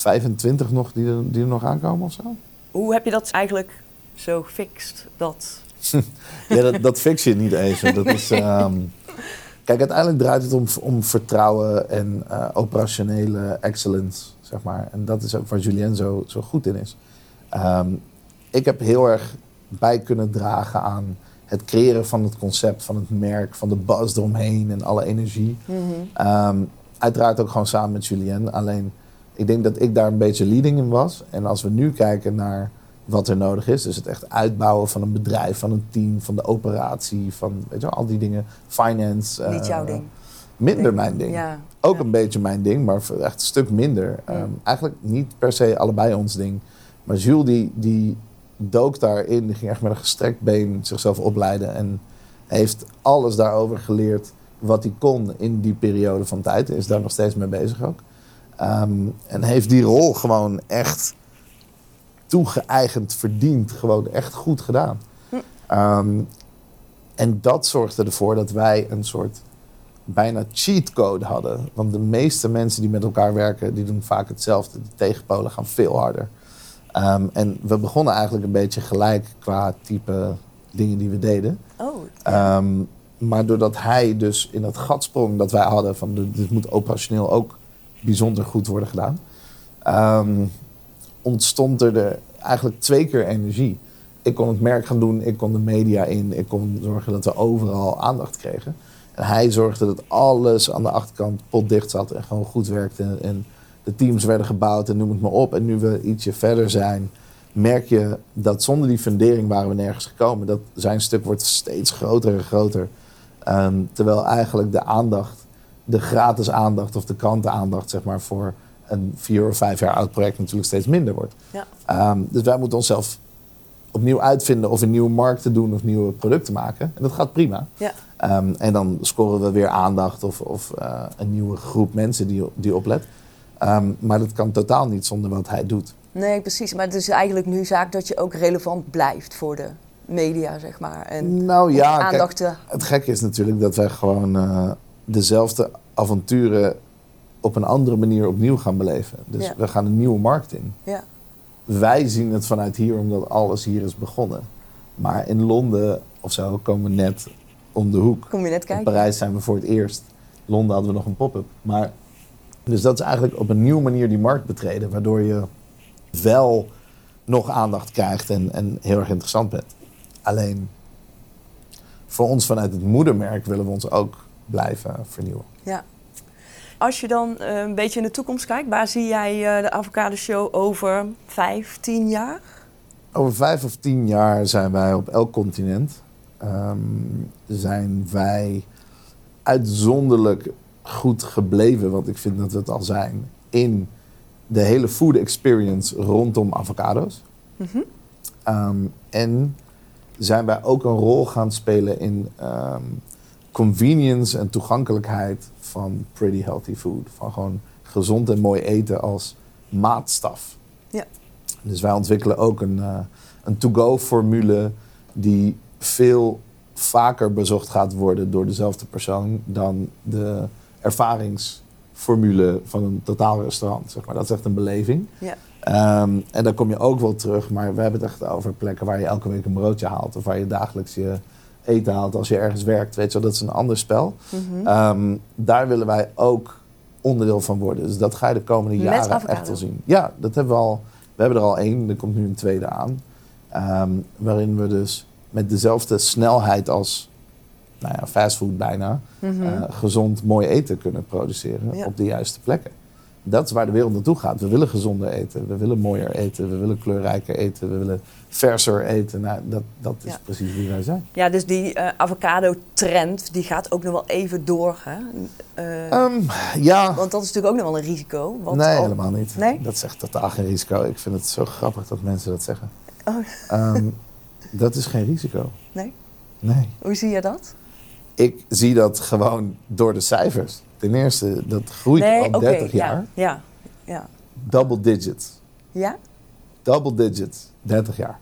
25 nog die er, die er nog aankomen of zo. Hoe heb je dat eigenlijk zo gefixt? Dat... Ja, dat, dat fix je niet eens. Dat is, ehm, kijk, uiteindelijk draait het om, om vertrouwen en eh, operationele excellence, zeg maar. En dat is ook waar Julien zo, zo goed in is. Ehm, ik heb heel erg bij kunnen dragen aan het creëren van het concept, van het merk, van de buzz eromheen en alle energie. Ehm, uiteraard ook gewoon samen met Julien. Alleen, ik denk dat ik daar een beetje leading in was. En als we nu kijken naar wat er nodig is, dus het echt uitbouwen van een bedrijf, van een team, van de operatie, van weet je wel, al die dingen, finance. Niet eh, jouw ding. Minder mijn ding. Ja. Ook ja. een beetje mijn ding, maar echt een stuk minder. Mm. Ehm, eigenlijk niet per se allebei ons ding. Maar Jules die, die dook daarin, die ging echt met een gestrekt been zichzelf opleiden. En heeft alles daarover geleerd wat hij kon in die periode van tijd. Is daar nog steeds mee bezig ook. Ehm, en heeft die rol gewoon echt toegeëigend, verdiend. Gewoon echt goed gedaan. Hm. Ehm, en dat zorgde ervoor dat wij een soort bijna cheatcode hadden. Want de meeste mensen die met elkaar werken, die doen vaak hetzelfde. De tegenpolen gaan veel harder. Ehm, en we begonnen eigenlijk een beetje gelijk qua type dingen die we deden. Oh, Ehm, maar doordat hij dus in dat gat sprong dat wij hadden, van dit moet operationeel ook bijzonder goed worden gedaan, ehm, ontstond er de, eigenlijk twee keer energie. Ik kon het merk gaan doen, ik kon de media in, ik kon zorgen dat we overal aandacht kregen. En hij zorgde dat alles aan de achterkant potdicht zat en gewoon goed werkte. En de teams werden gebouwd en noem het maar op. En nu we ietsje verder zijn, merk je dat zonder die fundering waren we nergens gekomen. Dat zijn stuk wordt steeds groter en groter. Ehm, terwijl eigenlijk de aandacht, de gratis aandacht of de krantenaandacht, zeg maar, voor een vier of vijf jaar oud project natuurlijk steeds minder wordt. Ja. Ehm, dus wij moeten onszelf opnieuw uitvinden of een nieuwe markt te doen of nieuwe producten maken. En dat gaat prima. ja. Ehm, en dan scoren we weer aandacht of, of eh, een nieuwe groep mensen die, die oplet. Ehm, maar dat kan totaal niet zonder wat hij doet. Nee, precies. Maar het is eigenlijk nu zaak dat je ook relevant blijft voor de media, zeg maar. En nou ja, kijk, aandacht te... het gekke is natuurlijk dat wij gewoon eh, dezelfde avonturen op een andere manier opnieuw gaan beleven. Dus Ja. we gaan een nieuwe markt in. Ja. Wij zien het vanuit hier omdat alles hier is begonnen. Maar in Londen of zo komen we net om de hoek. Kom je net In kijken? Parijs zijn we voor het eerst. Londen hadden we nog een pop-up. Maar, dus dat is eigenlijk op een nieuwe manier die markt betreden. Waardoor je wel nog aandacht krijgt en, en heel erg interessant bent. Alleen voor ons vanuit het moedermerk willen we ons ook blijven vernieuwen. Ja. Als je dan eh, een beetje in de toekomst kijkt, waar zie jij eh, de Avocado Show over vijf, tien jaar? Over vijf of tien jaar zijn wij op elk continent. Ehm, zijn wij uitzonderlijk goed gebleven, want ik vind dat we het al zijn, in de hele food experience rondom avocado's. Mhm. Ehm, en zijn wij ook een rol gaan spelen in ehm, convenience en toegankelijkheid van pretty healthy food. Van gewoon gezond en mooi eten als maatstaf. Ja. Dus wij ontwikkelen ook een, eh, een to-go formule die veel vaker bezocht gaat worden door dezelfde persoon dan de ervaringsformule van een totaal restaurant. Zeg maar. Dat is echt een beleving. Ja. Ehm, en daar kom je ook wel terug, maar we hebben het echt over plekken waar je elke week een broodje haalt. Of waar je dagelijks je eten haalt als je ergens werkt. Weet je, wel, dat is een ander spel. Mhm. Ehm, daar willen wij ook onderdeel van worden. Dus dat ga je de komende Met jaren echt wel zien. Ja, dat hebben we al. We hebben er al één, er komt nu een tweede aan. Ehm, waarin we dus met dezelfde snelheid als nou ja, fastfood bijna... Mhm. eh, gezond mooi eten kunnen produceren Ja. op de juiste plekken. Dat is waar de wereld naartoe gaat. We willen gezonder eten, we willen mooier eten, we willen kleurrijker eten, we willen verser eten. Nou, dat, dat is Ja. precies wie wij zijn. Ja, dus die eh, avocado-trend, die gaat ook nog wel even door. Hè? Eh, Ehm, ja, Want dat is natuurlijk ook nog wel een risico. Want nee, al- helemaal niet. Nee? Dat is echt totaal geen risico. Ik vind het zo grappig dat mensen dat zeggen. Oh, Ehm, dat is geen risico. nee? Nee. Hoe zie je dat? Ik zie dat gewoon door de cijfers. Ten eerste, dat groeit nee, al oké, 30 ja, jaar. Ja, ja. Double digits. Ja? Double digits. 30 jaar.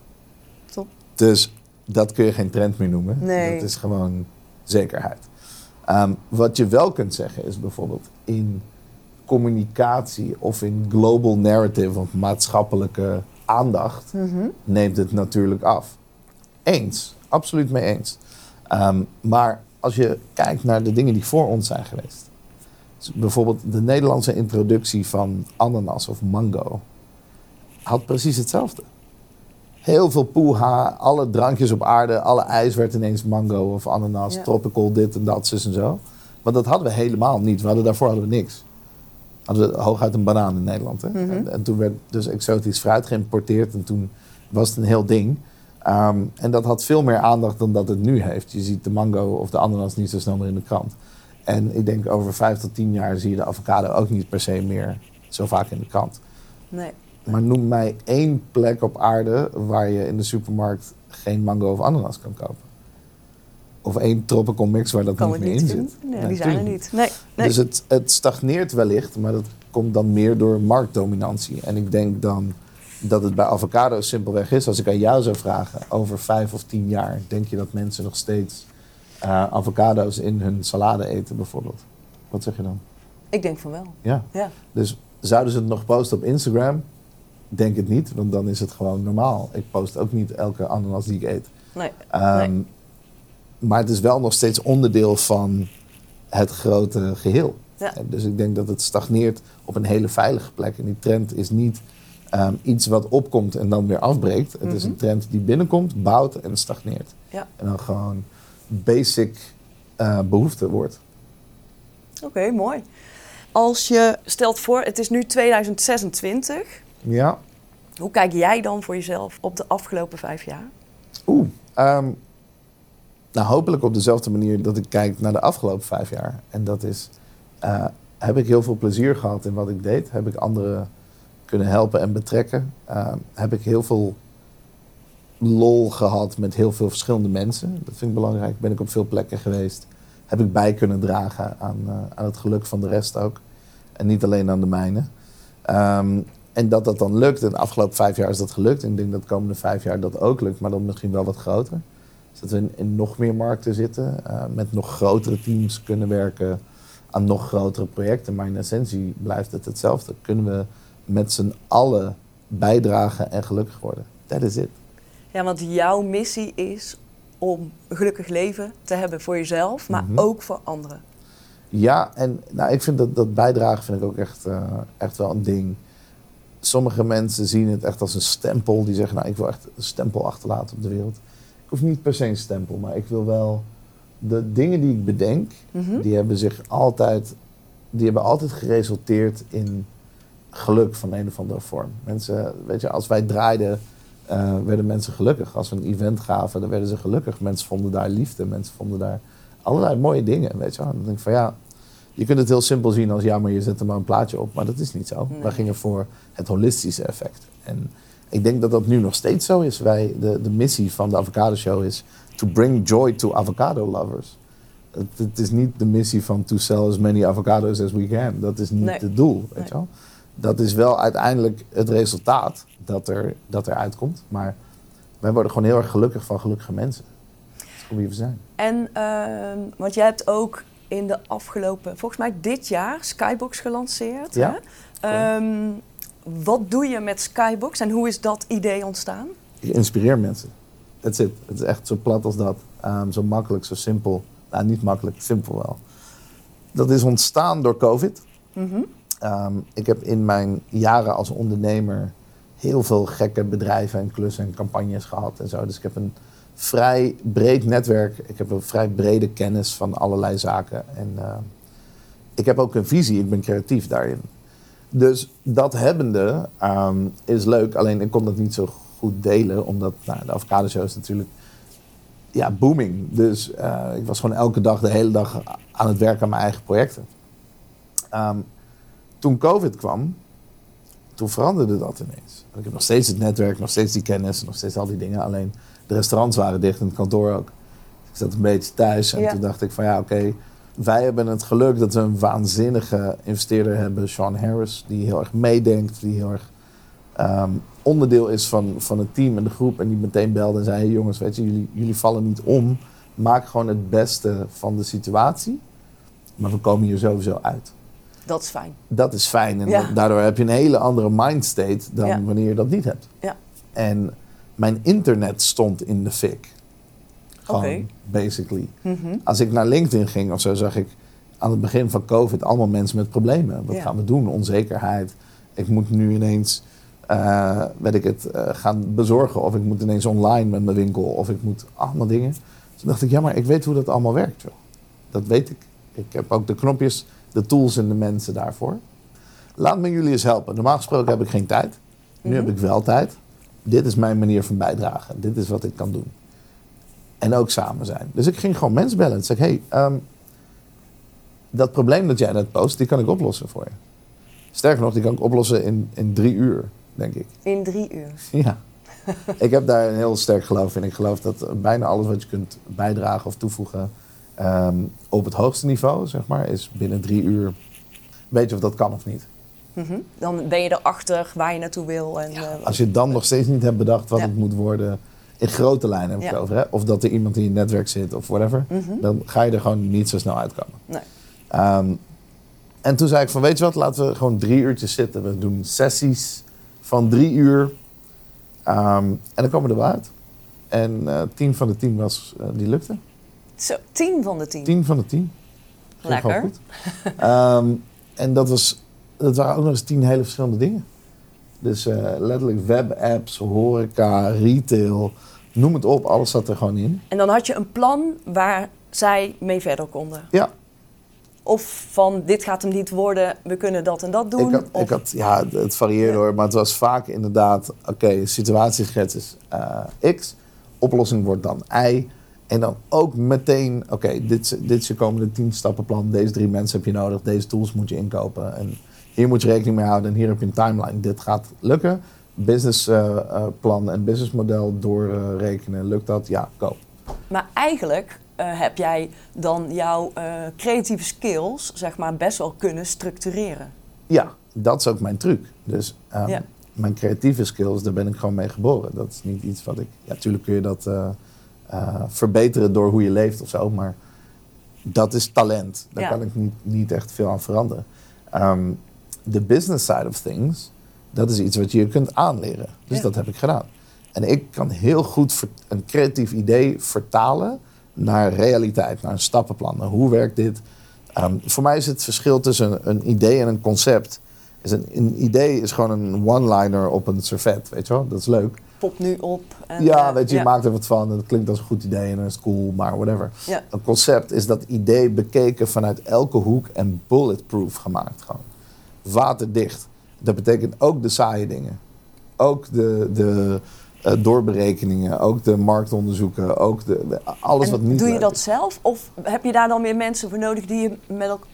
Top. Dus dat kun je geen trend meer noemen. Nee. Dat is gewoon zekerheid. Ehm, wat je wel kunt zeggen is bijvoorbeeld in communicatie of in global narrative of maatschappelijke aandacht Mhm. neemt het natuurlijk af. Eens, absoluut mee eens. Ehm, maar als je kijkt naar de dingen die voor ons zijn geweest. Dus bijvoorbeeld de Nederlandse introductie van ananas of mango. Had precies hetzelfde. Heel veel poeha, alle drankjes op aarde, alle ijs werd ineens mango of ananas, Ja. tropical, dit en dat, zus en zo. Want dat hadden we helemaal niet. We hadden, daarvoor hadden we niks. Hadden we hooguit een banaan in Nederland. Hè? Mhm. en, en toen werd dus exotisch fruit geïmporteerd en toen was het een heel ding. Ehm, en dat had veel meer aandacht dan dat het nu heeft. Je ziet de mango of de ananas niet zo snel meer in de krant. En ik denk over vijf tot tien jaar zie je de avocado ook niet per se meer zo vaak in de krant. Nee. Maar noem mij één plek op aarde waar je in de supermarkt geen mango of ananas kan kopen. Of één tropical mix waar dat Kan niet meer niet in zit. Nee, Nee, die zijn er niet. Nee, nee. Dus het, het stagneert wellicht, maar dat komt dan meer door marktdominantie. En ik denk dan dat het bij avocado's simpelweg is. Als ik aan jou zou vragen, over vijf of tien jaar, denk je dat mensen nog steeds eh, avocado's in hun salade eten bijvoorbeeld? Wat zeg je dan? Ik denk van wel. Ja. Ja. Dus zouden ze het nog posten op Instagram? Denk het niet, want dan is het gewoon normaal. Ik post ook niet elke ananas die ik eet. Nee. Ehm, Nee. Maar het is wel nog steeds onderdeel van het grote geheel. Ja. Dus ik denk dat het stagneert op een hele veilige plek. En die trend is niet ehm, iets wat opkomt en dan weer afbreekt. Het is Mhm. een trend die binnenkomt, bouwt en stagneert. Ja. En dan gewoon basic eh, behoefte wordt. Oké, mooi. Als je stelt voor, het is nu 2026. Ja. Hoe kijk jij dan voor jezelf op de afgelopen vijf jaar? Oeh. ehm, nou, hopelijk op dezelfde manier dat ik kijk naar de afgelopen vijf jaar. En dat is, eh, heb ik heel veel plezier gehad in wat ik deed? Heb ik anderen kunnen helpen en betrekken? Ehm, heb ik heel veel lol gehad met heel veel verschillende mensen? Dat vind ik belangrijk. Ben ik op veel plekken geweest? Heb ik bij kunnen dragen aan, eh, aan het geluk van de rest ook? En niet alleen aan de mijne. Ehm, en dat dat dan lukt. En de afgelopen vijf jaar is dat gelukt. En ik denk dat de komende vijf jaar dat ook lukt. Maar dan misschien wel wat groter. Dus dat we in, in nog meer markten zitten. eh, met nog grotere teams kunnen werken. Aan nog grotere projecten. Maar in essentie blijft het hetzelfde. Kunnen we met z'n allen bijdragen en gelukkig worden. Dat is het. Ja, want jouw missie is om een gelukkig leven te hebben voor jezelf, maar Mhm. ook voor anderen. Ja, en nou, ik vind dat, dat bijdragen vind ik ook echt, eh, echt wel een ding. Sommige mensen zien het echt als een stempel. Die zeggen, nou, ik wil echt een stempel achterlaten op de wereld. Ik hoef niet per se een stempel, maar ik wil wel de dingen die ik bedenk, Mhm. die hebben zich altijd, die hebben altijd geresulteerd in geluk van een of andere vorm. Mensen, weet je, als wij draaiden, eh, werden mensen gelukkig. Als we een event gaven, dan werden ze gelukkig. Mensen vonden daar liefde, mensen vonden daar allerlei mooie dingen, weet je. En dan denk ik van ja, je kunt het heel simpel zien als ja, maar je zet er maar een plaatje op. Maar dat is niet zo. Nee. Wij gingen voor het holistische effect. En ik denk dat dat nu nog steeds zo is. Wij, de, de missie van de Avocado Show is to bring joy to avocado lovers. Het, het is niet de missie van to sell as many avocados as we can. Dat is niet Nee. het doel, weet Nee. je wel. Dat is wel uiteindelijk het resultaat dat er, dat er uitkomt. Maar wij worden gewoon heel erg gelukkig van gelukkige mensen. Dat is hoe wie we zijn. En, ehm, want jij hebt ook in de afgelopen, volgens mij dit jaar, Skybox gelanceerd. Ja, Hè? Ehm, wat doe je met Skybox en hoe is dat idee ontstaan? Ik inspireer mensen. That's it. Het is echt zo plat als dat. Ehm, zo makkelijk, zo simpel. Nou, niet makkelijk, simpel wel. Dat is ontstaan door COVID. Mhm. Ehm, ik heb in mijn jaren als ondernemer heel veel gekke bedrijven en klussen en campagnes gehad en zo. Dus ik heb een vrij breed netwerk. Ik heb een vrij brede kennis van allerlei zaken. En ehm, ik heb ook een visie. Ik ben creatief daarin. Dus dat hebbende ehm, is leuk. Alleen ik kon dat niet zo goed delen. Omdat nou, de avocado show is natuurlijk ja, booming. Dus eh, ik was gewoon elke dag, de hele dag aan het werken aan mijn eigen projecten. Toen COVID kwam, toen veranderde dat ineens. Ik heb nog steeds het netwerk, nog steeds die kennis, nog steeds al die dingen. Alleen de restaurants waren dicht en het kantoor ook. Ik zat een beetje thuis en Ja. toen dacht ik van ja, oké. wij hebben het geluk dat we een waanzinnige investeerder hebben, Sean Harris, die heel erg meedenkt, die heel erg ehm, onderdeel is van, van het team en de groep. En die meteen belde en zei: hey jongens, weet je, jullie, jullie vallen niet om. Maak gewoon het beste van de situatie. Maar we komen hier sowieso uit. Dat is fijn. Dat is fijn. En Ja. daardoor heb je een hele andere mindstate dan Ja. wanneer je dat niet hebt. Ja. En mijn internet stond in de fik. Gewoon, Oké. basically. Mhm. Als ik naar LinkedIn ging of zo, zag ik aan het begin van COVID allemaal mensen met problemen. Wat Ja. gaan we doen? Onzekerheid. Ik moet nu ineens, eh, weet ik het, eh, gaan bezorgen. Of ik moet ineens online met mijn winkel. Of ik moet allemaal dingen. Toen dacht ik, ja, maar ik weet hoe dat allemaal werkt. Joh. Dat weet ik. Ik heb ook de knopjes, de tools en de mensen daarvoor. Laat me jullie eens helpen. Normaal gesproken heb ik geen tijd. Nu Mhm. heb ik wel tijd. Dit is mijn manier van bijdragen. Dit is wat ik kan doen. En ook samen zijn. Dus ik ging gewoon mensen bellen. Ik, hey, ehm, dat probleem dat jij net post, die kan ik oplossen voor je. Sterker nog, die kan ik oplossen in, in drie uur, denk ik. In drie uur. Ja. ik heb daar een heel sterk geloof in. Ik geloof dat bijna alles wat je kunt bijdragen of toevoegen ehm, op het hoogste niveau, zeg maar, is binnen drie uur. Weet je of dat kan of niet? Mhm. Dan ben je erachter waar je naartoe wil. En, eh, Als je dan nog steeds niet hebt bedacht wat Ja. het moet worden, in grote lijnen heb ik Ja. het over, hè? of dat er iemand in je netwerk zit of whatever, Mhm. dan ga je er gewoon niet zo snel uitkomen. Nee. Ehm, en toen zei ik van, weet je wat, laten we gewoon drie uurtjes zitten. We doen sessies van drie uur. Ehm, en dan komen we er wel uit. En eh tien van de tien was, eh, die lukte. Zo, tien van de tien. Tien van de tien. Lekker. goed. Ehm, en dat, was, dat waren ook nog eens tien hele verschillende dingen. Dus eh, letterlijk webapps, horeca, retail, noem het op. Alles zat er gewoon in. En dan had je een plan waar zij mee verder konden. Ja, Of van dit gaat hem niet worden, we kunnen dat en dat doen. Ik had, of, ik had, ja, het varieerde hoor, maar het was vaak inderdaad, oké, situatieschets is eh, X, oplossing wordt dan Y. En dan ook meteen, oké, dit, is- dit is je komende tien stappenplan, deze drie mensen heb je nodig, deze tools moet je inkopen. En hier moet je rekening mee houden en hier heb je een timeline. Dit gaat lukken. Businessplan en businessmodel doorrekenen, lukt dat? Ja, go. Maar eigenlijk eh, heb jij dan jouw eh, creatieve skills zeg maar, best wel kunnen structureren. Ja, dat is ook mijn truc. Dus ehm, Ja. mijn creatieve skills, daar ben ik gewoon mee geboren. Dat is niet iets wat ik... Ja, natuurlijk kun je dat eh, verbeteren door hoe je leeft of zo, maar dat is talent. Daar Ja. kan ik niet, niet echt veel aan veranderen. Ehm, De business side of things, dat is iets wat je kunt aanleren. Dus Ja. dat heb ik gedaan. En ik kan heel goed een creatief idee vertalen naar realiteit, naar een stappenplan. Naar hoe werkt dit? Ehm, voor mij is het verschil tussen een, een idee en een concept. Is een, een idee is gewoon een one-liner op een servet, weet je wel? Dat is leuk. Popt nu op. En, ja, eh, weet je, je ja. maakt er wat van. en Het klinkt als een goed idee en dan is het cool, maar whatever. Ja. Een concept is dat idee bekeken vanuit elke hoek en bulletproof gemaakt. Gewoon. Waterdicht. Dat betekent ook de saaie dingen. Ook de, de eh, doorberekeningen, ook de marktonderzoeken, ook de, de- alles En wat niet doe je dat is. zelf? Of heb je daar dan weer mensen voor nodig die je met elkaar...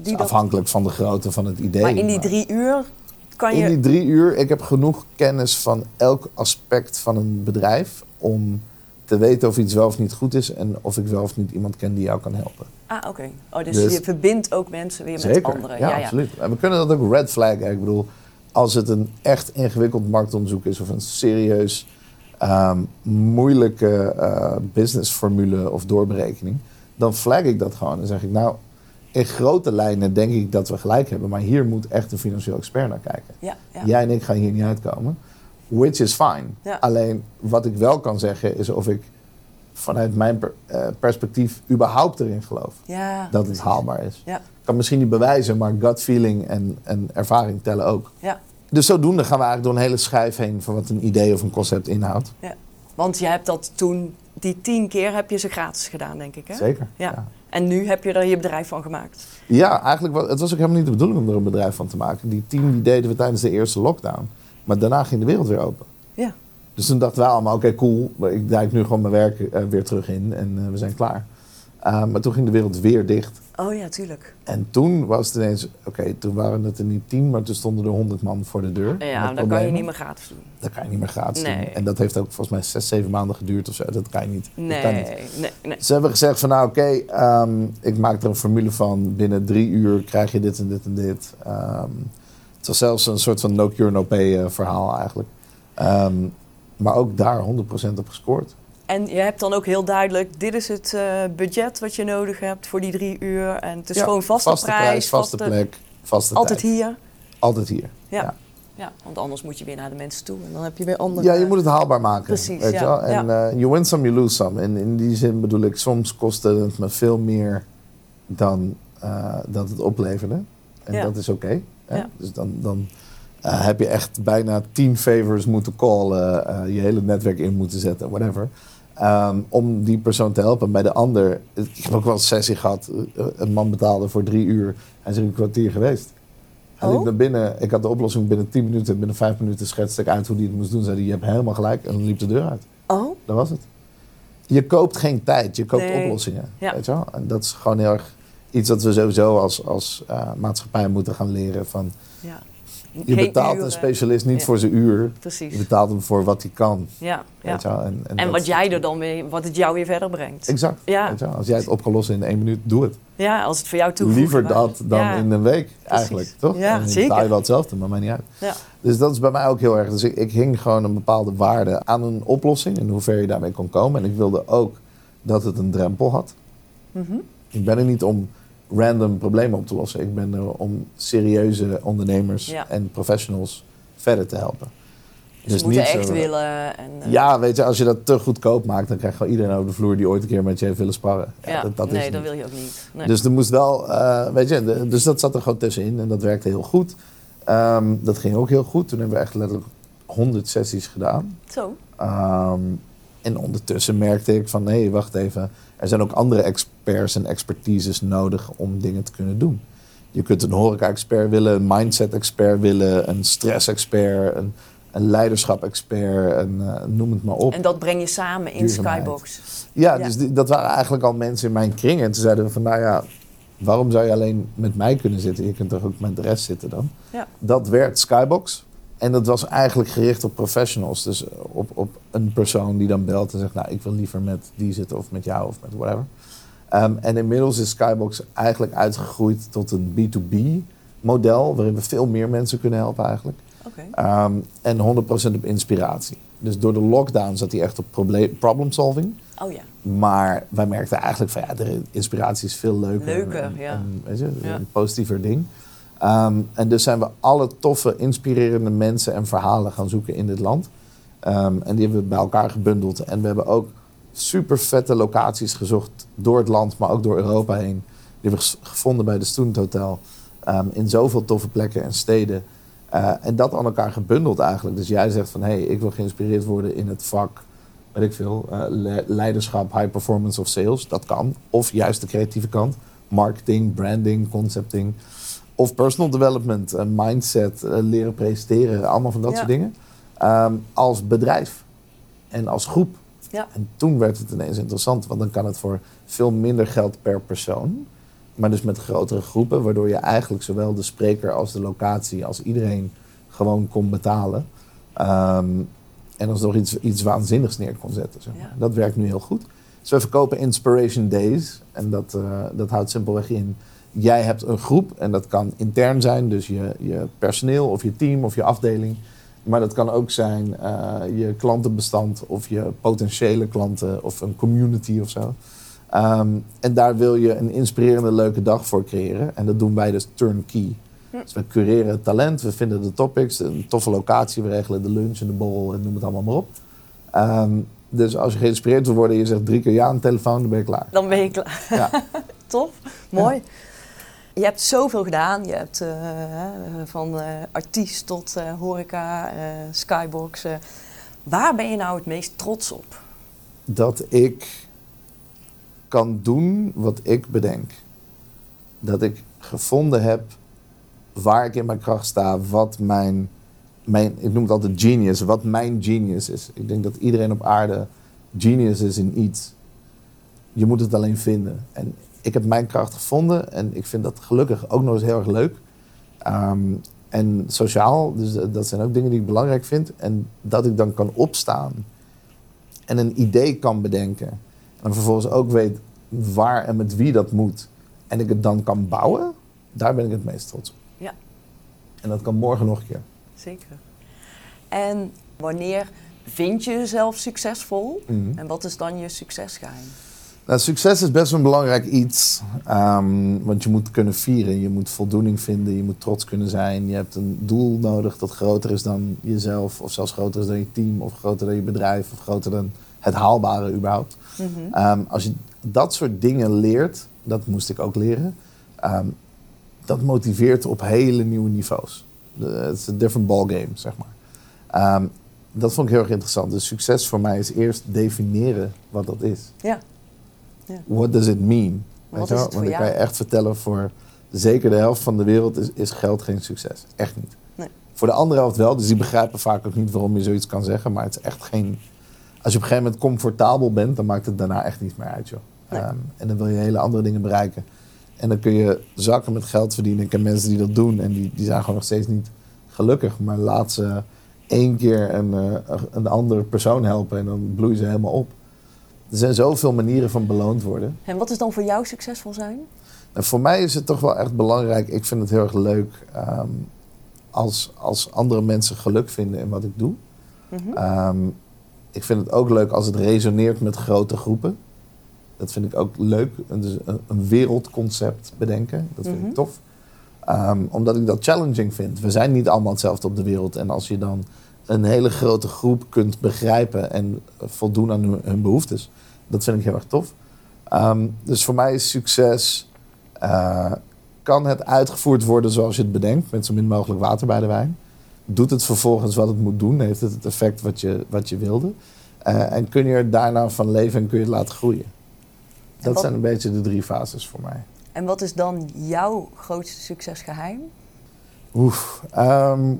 Die dat, Afhankelijk van de grootte van het idee. maar in die drie uur kan je... In die drie uur, ik heb genoeg kennis van elk aspect van een bedrijf om te weten of iets wel of niet goed is en of ik wel of niet iemand ken die jou kan helpen. Ah, oké. Oh, dus, Dus- je verbindt ook mensen weer met anderen. ja, Ja, ja. absoluut. En we kunnen dat ook red flaggen. Ik bedoel, als het een echt ingewikkeld marktonderzoek is of een serieus ehm, moeilijke eh, businessformule of doorberekening, dan flag ik dat gewoon. Dan zeg ik, nou, in grote lijnen denk ik dat we gelijk hebben, maar hier moet echt een financieel expert naar kijken. Ja, ja. Jij en ik gaan hier niet uitkomen. Which is fine. Ja. Alleen wat ik wel kan zeggen is of ik vanuit mijn per- eh, perspectief überhaupt erin geloof Ja, dat het precies. haalbaar is. Ik kan misschien niet bewijzen, maar gut feeling en, en ervaring tellen ook. ja, Dus zodoende gaan we eigenlijk door een hele schijf heen van wat een idee of een concept inhoudt. ja. Want je hebt dat toen, die tien keer heb je ze gratis gedaan, denk ik, hè? Zeker. Ja. En nu heb je er je bedrijf van gemaakt. Ja, eigenlijk was het was ook helemaal niet de bedoeling om er een bedrijf van te maken. Die team die deden we tijdens de eerste lockdown. Maar daarna ging de wereld weer open. Ja. Dus toen dachten wij allemaal, oké, cool. Ik duik nu gewoon mijn werk eh, weer terug in en eh, we zijn klaar. Uh, maar toen ging de wereld weer dicht. Oh ja, tuurlijk. En toen was het ineens, oké, toen waren het er niet tien, maar toen stonden er honderd man voor de deur. Ja, dat kan je niet meer gratis doen. Dat kan je niet meer gratis Nee. doen. En dat heeft ook volgens mij zes, zeven maanden geduurd of zo. Dat kan je niet. Dat Nee, kan niet. nee, nee. Ze hebben gezegd van nou oké, ehm, ik maak er een formule van. Binnen drie uur krijg je dit en dit en dit. Ehm, het was zelfs een soort van no cure no pay eh, verhaal eigenlijk. Ehm, maar ook daar 100% op gescoord. En je hebt dan ook heel duidelijk, dit is het eh, budget wat je nodig hebt voor die drie uur. En het is Ja, gewoon vaste, prijs, vaste plek, vaste Altijd tijd. hier. Altijd hier. Ja. Ja. ja. want anders moet je weer naar de mensen toe en dan heb je weer andere... Ja, je moet het haalbaar maken. Precies, weet ja, je wel? En ja. eh, you win some, you lose some. En in die zin bedoel ik, soms kostte het me veel meer dan eh, dat het opleverde. En Ja. dat is oké. hè? Ja. Dus dan, dan eh, heb je echt bijna tien favors moeten callen, eh, je hele netwerk in moeten zetten, whatever. Ehm, om die persoon te helpen. Bij de ander, ik heb ook wel een sessie gehad, eh, een man betaalde voor drie uur. Hij is er een kwartier geweest. Hij Oh? liep naar binnen, ik had de oplossing binnen 10 minuten. Binnen 5 minuten schetste ik uit hoe hij het moest doen. Zei hij, je hebt helemaal gelijk. En dan liep de deur uit. Oh, Dat was het. Je koopt geen tijd, je koopt Nee. oplossingen. Ja. Weet je wel? En dat is gewoon heel erg iets dat we sowieso als, als eh, maatschappij moeten gaan leren. Van, ja. Je betaalt uren. een specialist niet Ja. voor zijn uur. Je Precies. betaalt hem voor wat hij kan. Ja, ja. Weet je wel? En, en En dat- wat jij er dan weer, wat het jou weer verder brengt. Exact. Ja. Je? Als jij het op kan lossen in één minuut, doe het. Ja, als het voor jou toevoegt. Liever dat dan Ja. in een week eigenlijk, toch? Ja, en zeker. betaal je wel hetzelfde, maar mij niet uit. Ja. Dus dat is bij mij ook heel erg. Dus ik, ik hing gewoon een bepaalde waarde aan een oplossing en hoe ver je daarmee kon komen. En ik wilde ook dat het een drempel had. Mhm. Ik ben er niet om random problemen op te lossen. Ik ben er om serieuze ondernemers Ja. en professionals verder te helpen. Dus ze moeten echt zo- willen. En, eh, Ja, weet je, als je dat te goedkoop maakt, dan krijgt gewoon iedereen over de vloer die ooit een keer met je heeft willen sparren. Ja, ja, dat, dat nee, is dat wil je ook niet. Nee. Dus er moest wel, eh, weet je, de- dus dat zat er gewoon tussenin en dat werkte heel goed. Ehm, dat ging ook heel goed. Toen hebben we echt letterlijk 100 sessies gedaan. Zo. Ehm, en ondertussen merkte ik van, hé, wacht even. Er zijn ook andere experts en expertises nodig om dingen te kunnen doen. Je kunt een horeca-expert willen, een mindset-expert willen, een stress-expert, een, een leiderschap-expert, een, eh, noem het maar op. En dat breng je samen in. Skybox. Ja, Ja. dus die- dat waren eigenlijk al mensen in mijn kring. En toen zeiden we van, nou ja, waarom zou je alleen met mij kunnen zitten? Je kunt toch ook met de rest zitten dan? Ja. Dat werd Skybox. En dat was eigenlijk gericht op professionals. Dus op, op een persoon die dan belt en zegt, nou, ik wil liever met die zitten of met jou of met whatever. Ehm, en inmiddels is Skybox eigenlijk uitgegroeid tot een B2B-model, waarin we veel meer mensen kunnen helpen eigenlijk. Oké. Ehm, en 100% op inspiratie. Dus door de lockdown zat hij echt op proble- problem solving. Oh ja. Maar wij merkten eigenlijk van ja, de inspiratie is veel leuker. Leuker, en, ja. en, weet je, Ja. een positiever ding. Ehm, en dus zijn we alle toffe, inspirerende mensen en verhalen gaan zoeken in dit land. Ehm, en die hebben we bij elkaar gebundeld. En we hebben ook super vette locaties gezocht door het land, maar ook door Europa heen. Die hebben we gevonden bij de Student Hotel. Ehm, in zoveel toffe plekken en steden. Eh, en dat aan elkaar gebundeld eigenlijk. Dus jij zegt van hé, hey, ik wil geïnspireerd worden in het vak, weet ik veel, eh, le- leiderschap, high performance of sales. Dat kan. Of juist de creatieve kant. Marketing, branding, concepting. Of personal development, eh, mindset, eh, leren presenteren. Allemaal van dat Ja. soort dingen. Ehm, als bedrijf en als groep. Ja. En toen werd het ineens interessant, want dan kan het voor veel minder geld per persoon. Maar dus met grotere groepen, waardoor je eigenlijk zowel de spreker als de locatie, als iedereen gewoon kon betalen. Ehm, en als iets, iets waanzinnigs neer kon zetten. Zeg maar. Ja. Dat werkt nu heel goed. Dus we verkopen Inspiration Days. En dat, eh, dat houdt simpelweg in. Jij hebt een groep en dat kan intern zijn, dus je, je personeel of je team of je afdeling. Maar dat kan ook zijn eh, je klantenbestand of je potentiële klanten of een community of zo. Ehm, en daar wil je een inspirerende, leuke dag voor creëren. En dat doen wij dus turnkey. Hm. Dus we cureren het talent, we vinden de topics, een toffe locatie, we regelen de lunch en de borrel en noem het allemaal maar op. Ehm, dus als je geïnspireerd wil worden en je zegt drie keer ja aan de telefoon, dan ben je klaar. Dan ben je klaar. Ja. Tof, mooi. Je hebt zoveel gedaan. Je hebt eh, van eh, artiest tot eh, horeca, skybox. eh. Waar ben je nou het meest trots op? dat ik kan doen wat ik bedenk. Dat ik gevonden heb waar ik in mijn kracht sta, wat mijn, mijn, ik noem het altijd genius, wat mijn genius is. Ik denk dat iedereen op aarde genius is in iets. Je moet het alleen vinden. En ik heb mijn kracht gevonden en ik vind dat gelukkig ook nog eens heel erg leuk. Ehm, en sociaal, dus dat- zijn ook dingen die ik belangrijk vind. En dat ik dan kan opstaan en een idee kan bedenken. En vervolgens ook weet waar en met wie dat moet. En ik het dan kan bouwen, daar ben ik het meest trots op. Ja. En dat kan morgen nog een keer. Zeker. En wanneer vind je jezelf succesvol? Mhm. En wat is dan je succesgeheim? Nou, succes is best een belangrijk iets. ehm, want je moet kunnen vieren, je moet voldoening vinden, je moet trots kunnen zijn. Je hebt een doel nodig dat groter is dan jezelf, of zelfs groter is dan je team, of groter dan je bedrijf, of groter dan het haalbare überhaupt. Mhm. Ehm, als je dat soort dingen leert, dat moest ik ook leren, ehm, dat motiveert op hele nieuwe niveaus. Het is een different ballgame, zeg maar. Dat vond ik heel erg interessant. Dus succes voor mij is eerst definiëren wat dat is. Ja. What does it mean? Weet je Want ik kan je echt vertellen, voor zeker de helft van de wereld is, is geld geen succes. Echt niet. Nee. Voor de andere helft wel, dus die begrijpen vaak ook niet waarom je zoiets kan zeggen. Maar het is echt geen... Als je op een gegeven moment comfortabel bent, dan maakt het daarna echt niet meer uit, joh. Nee. Ehm, en dan wil je hele andere dingen bereiken. En dan kun je zakken met geld verdienen. Ik ken mensen die dat doen en die, die zijn gewoon nog steeds niet gelukkig. Maar laat ze één keer een, eh, een andere persoon helpen en dan bloeien ze helemaal op. Er zijn zoveel manieren van beloond worden. En wat is dan voor jou succesvol zijn? En voor mij is het toch wel echt belangrijk. Ik vind het heel erg leuk ehm, als, als andere mensen geluk vinden in wat ik doe. Mhm. Ehm, ik vind het ook leuk als het resoneert met grote groepen. Dat vind ik ook leuk. Dus een, een wereldconcept bedenken. Dat vind Mhm. ik tof. Ehm, omdat ik dat challenging vind. We zijn niet allemaal hetzelfde op de wereld. En als je dan een hele grote groep kunt begrijpen en voldoen aan hun, hun behoeftes, dat vind ik heel erg tof. Ehm, dus voor mij is succes. eh, kan het uitgevoerd worden zoals je het bedenkt, met zo min mogelijk water bij de wijn? Doet het vervolgens wat het moet doen? Heeft het het effect wat je, wat je wilde? Eh, en kun je er daarna van leven en kun je het laten groeien? Dat wat- zijn een beetje de drie fases voor mij. En wat is dan jouw grootste succesgeheim? Oef. ehm,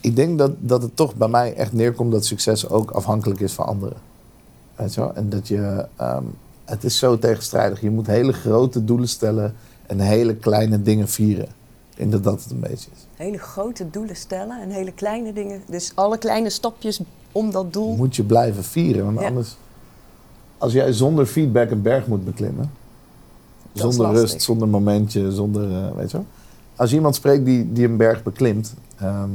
ik denk dat, dat het toch bij mij echt neerkomt dat succes ook afhankelijk is van anderen. Weet je wel? En dat je... ehm, het is zo tegenstrijdig. Je moet hele grote doelen stellen en hele kleine dingen vieren. Ik denk dat dat het een beetje is. Hele grote doelen stellen en hele kleine dingen. Dus alle kleine stapjes om dat doel. Moet je blijven vieren, want Ja. anders... Als jij zonder feedback een berg moet beklimmen... Dat zonder rust, zonder momentje, zonder... eh, weet je wel? Als je iemand spreekt die, die een berg beklimt... ehm,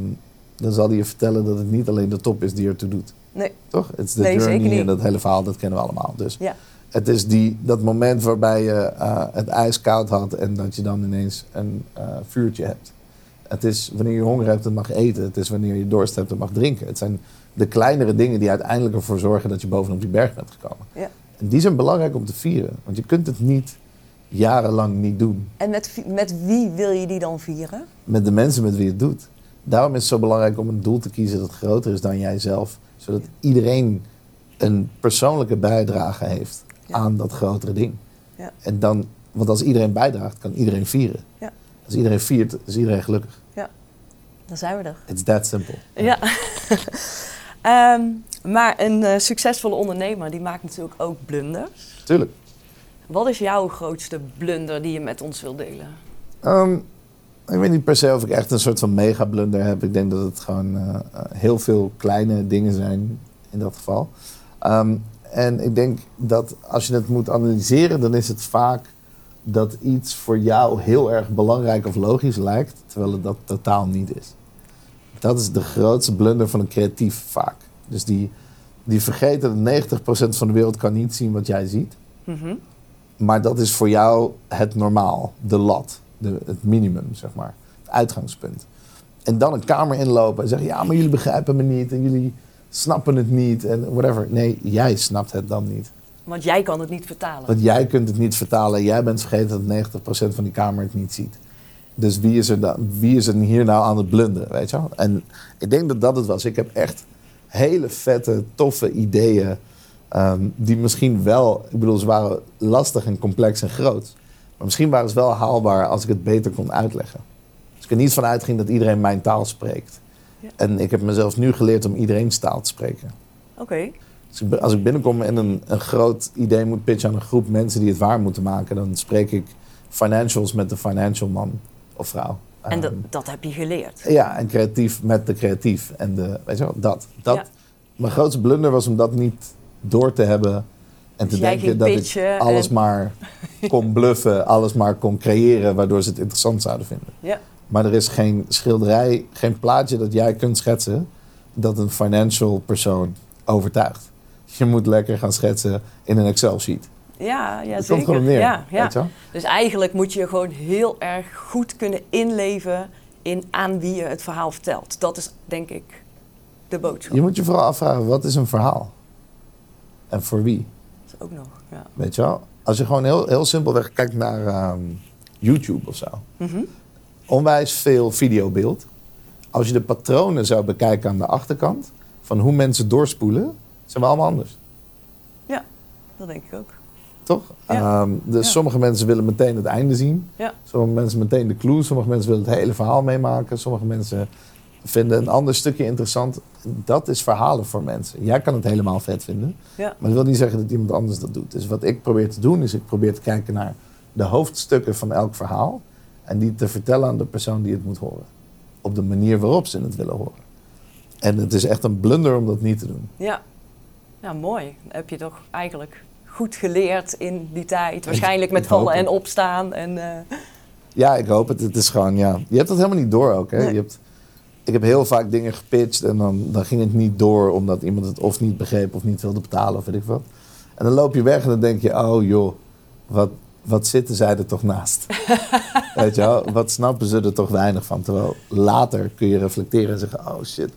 dan zal hij je vertellen dat het niet alleen de top is die ertoe doet. Nee, Toch? Het is de Nee, journey en dat hele verhaal, dat kennen we allemaal. Dus ja. het is die, dat moment waarbij je eh, het ijs koud had... en dat je dan ineens een eh, vuurtje hebt. Het is wanneer je honger hebt en mag eten. Het is wanneer je dorst hebt en mag drinken. Het zijn de kleinere dingen die uiteindelijk ervoor zorgen... dat je bovenop die berg bent gekomen. Ja. En die zijn belangrijk om te vieren. Want je kunt het niet jarenlang niet doen. En met, met wie wil je die dan vieren? Met de mensen met wie je het doet. Daarom is het zo belangrijk om een doel te kiezen dat groter is dan jijzelf. Zodat iedereen een persoonlijke bijdrage heeft Ja. aan dat grotere ding. Ja. En dan, want als iedereen bijdraagt, kan iedereen vieren. Ja. Als iedereen viert, is iedereen gelukkig. Dan zijn we er. It's that simple. Ja. Ehm, maar een eh, succesvolle ondernemer die maakt natuurlijk ook blunders. Tuurlijk. Wat is jouw grootste blunder die je met ons wilt delen? Ehm, ik weet niet per se of ik echt een soort van mega blunder heb. Ik denk dat het gewoon eh, heel veel kleine dingen zijn in dat geval. Ehm, en ik denk dat als je het moet analyseren, dan is het vaak dat iets voor jou heel erg belangrijk of logisch lijkt, terwijl het dat totaal niet is. Dat is de grootste blunder van een creatief vaak. Dus die, die vergeten dat 90% van de wereld kan niet zien wat jij ziet. Mhm. Maar dat is voor jou het normaal, de lat, de, het minimum, zeg maar. Het uitgangspunt. En dan een kamer inlopen en zeggen: Ja, maar jullie begrijpen me niet en jullie snappen het niet en whatever. Nee, jij snapt het dan niet. Want jij kan het niet vertalen. Want jij kunt het niet vertalen en jij bent vergeten dat 90% van die kamer het niet ziet. Dus wie is, er dan, wie is er hier nou aan het blunderen, weet je wel? En ik denk dat dat het was. Ik heb echt hele vette, toffe ideeën. ehm, die misschien wel, ik bedoel, ze waren lastig en complex en groot. Maar misschien waren ze wel haalbaar als ik het beter kon uitleggen. Als ik er niet van uitging dat iedereen mijn taal spreekt. Ja. En ik heb mezelf nu geleerd om iedereen's taal te spreken. Oké. Dus als ik binnenkom en een, een groot idee moet pitchen aan een groep mensen die het waar moeten maken, dan spreek ik financials met de financial man of vrouw. En dat, Ehm, dat heb je geleerd. ja, en creatief met de creatief. En de, weet je wel, dat. dat Ja. Mijn grootste blunder was om dat niet door te hebben. En te Dus denken dat ik alles en- maar kon bluffen, alles maar kon creëren, waardoor ze het interessant zouden vinden. Ja. Maar er is geen schilderij, geen plaatje dat jij kunt schetsen dat een financial persoon overtuigt. Je moet lekker gaan schetsen in een Excel-sheet. Ja, ja zeker. komt neer. Ja, ja. Dus eigenlijk moet je gewoon heel erg goed kunnen inleven in aan wie je het verhaal vertelt. Dat is denk ik de boodschap. Je moet je vooral afvragen, wat is een verhaal? En voor wie? Ook nog. Ja. Weet je wel? Als je gewoon heel, heel simpelweg kijkt naar ehm, YouTube of zo. Mhm. Onwijs veel videobeeld. Als je de patronen zou bekijken aan de achterkant... van hoe mensen doorspoelen, zijn we allemaal anders. Dat denk ik ook. Toch? Ja. Ehm, dus Ja. sommige mensen willen meteen het einde zien. Ja. Sommige mensen meteen de clue. Sommige mensen willen het hele verhaal meemaken. Sommige mensen vinden een ander stukje interessant. Dat is verhalen voor mensen. Jij kan het helemaal vet vinden. Ja. Maar dat wil niet zeggen dat iemand anders dat doet. Dus wat ik probeer te doen, is ik probeer te kijken naar de hoofdstukken van elk verhaal. En die te vertellen aan de persoon die het moet horen. Op de manier waarop ze het willen horen. En het is echt een blunder om dat niet te doen. Ja. ja, mooi. Dan heb je toch eigenlijk goed geleerd in die tijd. Waarschijnlijk met vallen en opstaan. En, eh, Ja, ik hoop het. Het is gewoon, ja. Je hebt dat helemaal niet door ook. Hè? Nee. Je hebt, ik heb heel vaak dingen gepitcht en dan, dan ging het niet door omdat iemand het of niet begreep of niet wilde betalen of weet ik wat. En dan loop je weg en dan denk je, oh joh, wat, wat zitten zij er toch naast? weet je wel, wat snappen ze er toch weinig van? Terwijl later kun je reflecteren en zeggen, oh shit,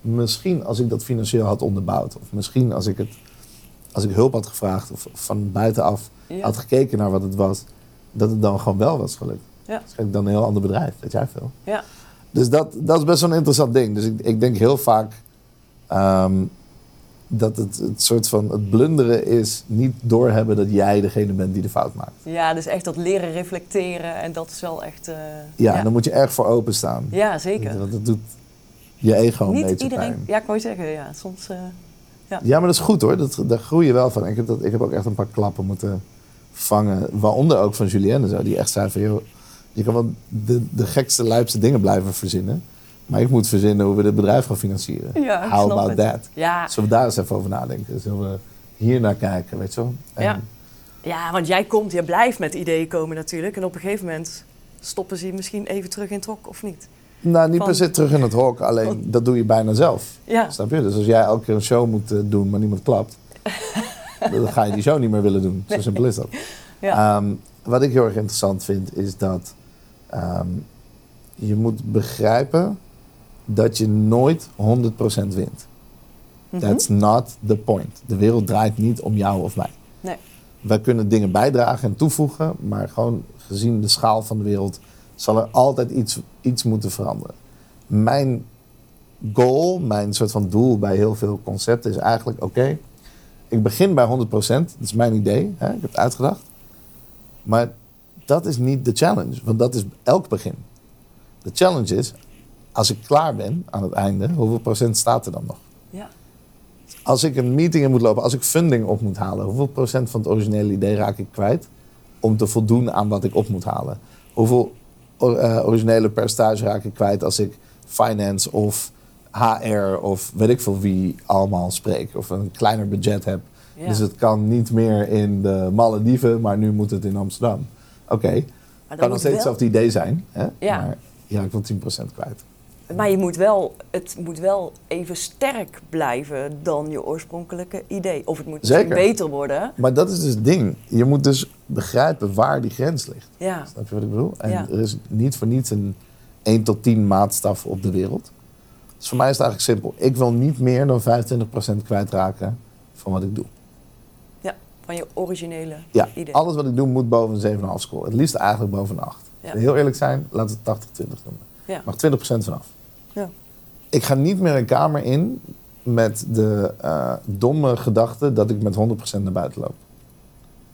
misschien als ik dat financieel had onderbouwd. Of misschien als ik, het, als ik hulp had gevraagd of van buitenaf ja. had gekeken naar wat het was, dat het dan gewoon wel was gelukt. Ja. Waarschijnlijk dan een heel ander bedrijf, weet jij veel. Ja. Dus dat, dat is best wel een interessant ding. Dus ik, ik denk heel vaak ehm, dat het, het soort van het blunderen is niet doorhebben dat jij degene bent die de fout maakt. ja, dus echt dat leren reflecteren. En dat is wel echt... eh, Ja, ja. en dan moet je erg voor openstaan. ja, zeker. Want dat doet je ego een Niet beetje iedereen... pijn. Ja, ik wou zeggen, ja, soms... eh, Ja, maar dat is goed hoor. Dat, daar groei je wel van. Ik heb, dat, ik heb ook echt een paar klappen moeten vangen. Waaronder ook van Julienne zo. Die echt zei van, joh, je kan wel de, de gekste, lijpste dingen blijven verzinnen. Maar ik moet verzinnen hoe we dit bedrijf gaan financieren. Ja, How about het. that? Ja, Zullen we daar eens even over nadenken? Zullen we hier naar kijken, weet je wel? En- Ja. ja, want jij komt, je blijft met ideeën komen natuurlijk. En op een gegeven moment stoppen ze je misschien even terug in het hok, of niet? Nou, niet Van- per se terug in het hok. Alleen, Van- dat doe je bijna zelf. Ja, Snap je? Dus als jij elke keer een show moet eh, doen, maar niemand klapt... dan ga je die show niet meer willen doen. Zo simpel is dat. ja. Ehm, wat ik heel erg interessant vind, is dat ehm, je moet begrijpen dat je nooit 100% wint. Mhm. That's not the point. De wereld draait niet om jou of mij. Nee. Wij kunnen dingen bijdragen en toevoegen, maar gewoon gezien de schaal van de wereld zal er altijd iets, iets moeten veranderen. mijn goal, mijn soort van doel bij heel veel concepten is eigenlijk: oké, ik begin bij 100%, dat is mijn idee, hè, ik heb het uitgedacht. Maar dat is niet de challenge, want dat is elk begin. De challenge is, als ik klaar ben aan het einde, hoeveel procent staat er dan nog? Ja. Als ik een meeting in moet lopen, als ik funding op moet halen, hoeveel procent van het originele idee raak ik kwijt om te voldoen aan wat ik op moet halen? Hoeveel eh, originele percentage raak ik kwijt als ik finance of HR of weet ik veel wie allemaal spreek of een kleiner budget heb? Ja. Dus het kan niet meer in de Malediven, maar nu moet het in Amsterdam. Oké, Maar, kan dan nog steeds wel- hetzelfde idee zijn, hè? Ja. maar je raakt wel 10% kwijt. maar je moet wel, het moet wel even sterk blijven dan je oorspronkelijke idee. Of het moet Zeker. beter worden. Maar dat is dus het ding. Je moet dus begrijpen waar die grens ligt. Ja. Snap je wat ik bedoel? En Ja. er is niet voor niets een 1 tot 10 maatstaf op de wereld. Dus voor mij is het eigenlijk simpel. Ik wil niet meer dan 25% kwijtraken van wat ik doe. Van je originele Ja, idee. alles wat ik doe moet boven een 7,5 scoren. Het liefst eigenlijk boven een 8. Ja. Heel eerlijk zijn, laten we het 80-20 noemen. Ja. Mag 20% vanaf. Ja. Ik ga niet meer een kamer in met de eh, domme gedachte dat ik met 100% naar buiten loop.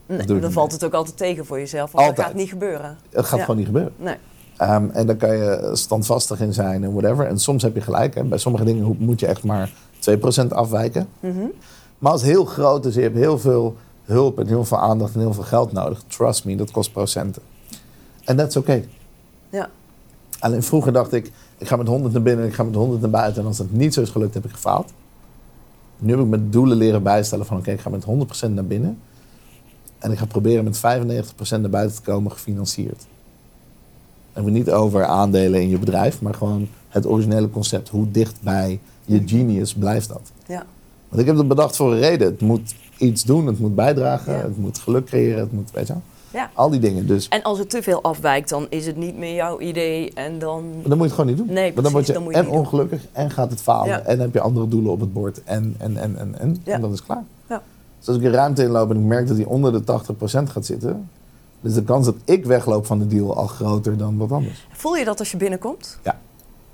Nee, dan valt het ook altijd tegen voor jezelf. Want dat gaat niet gebeuren. Het gaat Ja. gewoon niet gebeuren. Nee. Ehm, en dan kan je standvastig in zijn en whatever. En soms heb je gelijk. Hè. Bij sommige dingen moet je echt maar 2% afwijken. Mhm. Maar als het heel groot is, je hebt heel veel hulp en heel veel aandacht en heel veel geld nodig. Trust me, dat kost procenten. En dat is oké. Ja. Alleen vroeger dacht ik, ik ga met 100 naar binnen en ik ga met 100 naar buiten. En als dat niet zo is gelukt, heb ik gefaald. Nu heb ik mijn doelen leren bijstellen van oké, ik ga met 100% naar binnen. En ik ga proberen met 95% naar buiten te komen gefinancierd. En we niet over aandelen in je bedrijf, maar gewoon het originele concept. Hoe dicht bij je genius blijft dat? Ja. Want ik heb het bedacht voor een reden. Het moet iets doen, het moet bijdragen, het moet geluk creëren, het moet, weet je wel. Ja. Al die dingen. Dus En als het te veel afwijkt, dan is het niet meer jouw idee en dan... maar dan moet je het gewoon niet doen. Nee, Want dan word je, dan moet je en doen. ongelukkig en gaat het falen. Ja. En heb je andere doelen op het bord. En, en, en, en, en. Ja. En dan is het klaar. Ja. Dus als ik een ruimte inloop en ik merk dat die onder de 80% gaat zitten... is de kans dat ik wegloop van de deal al groter dan wat anders. Voel je dat als je binnenkomt? Ja.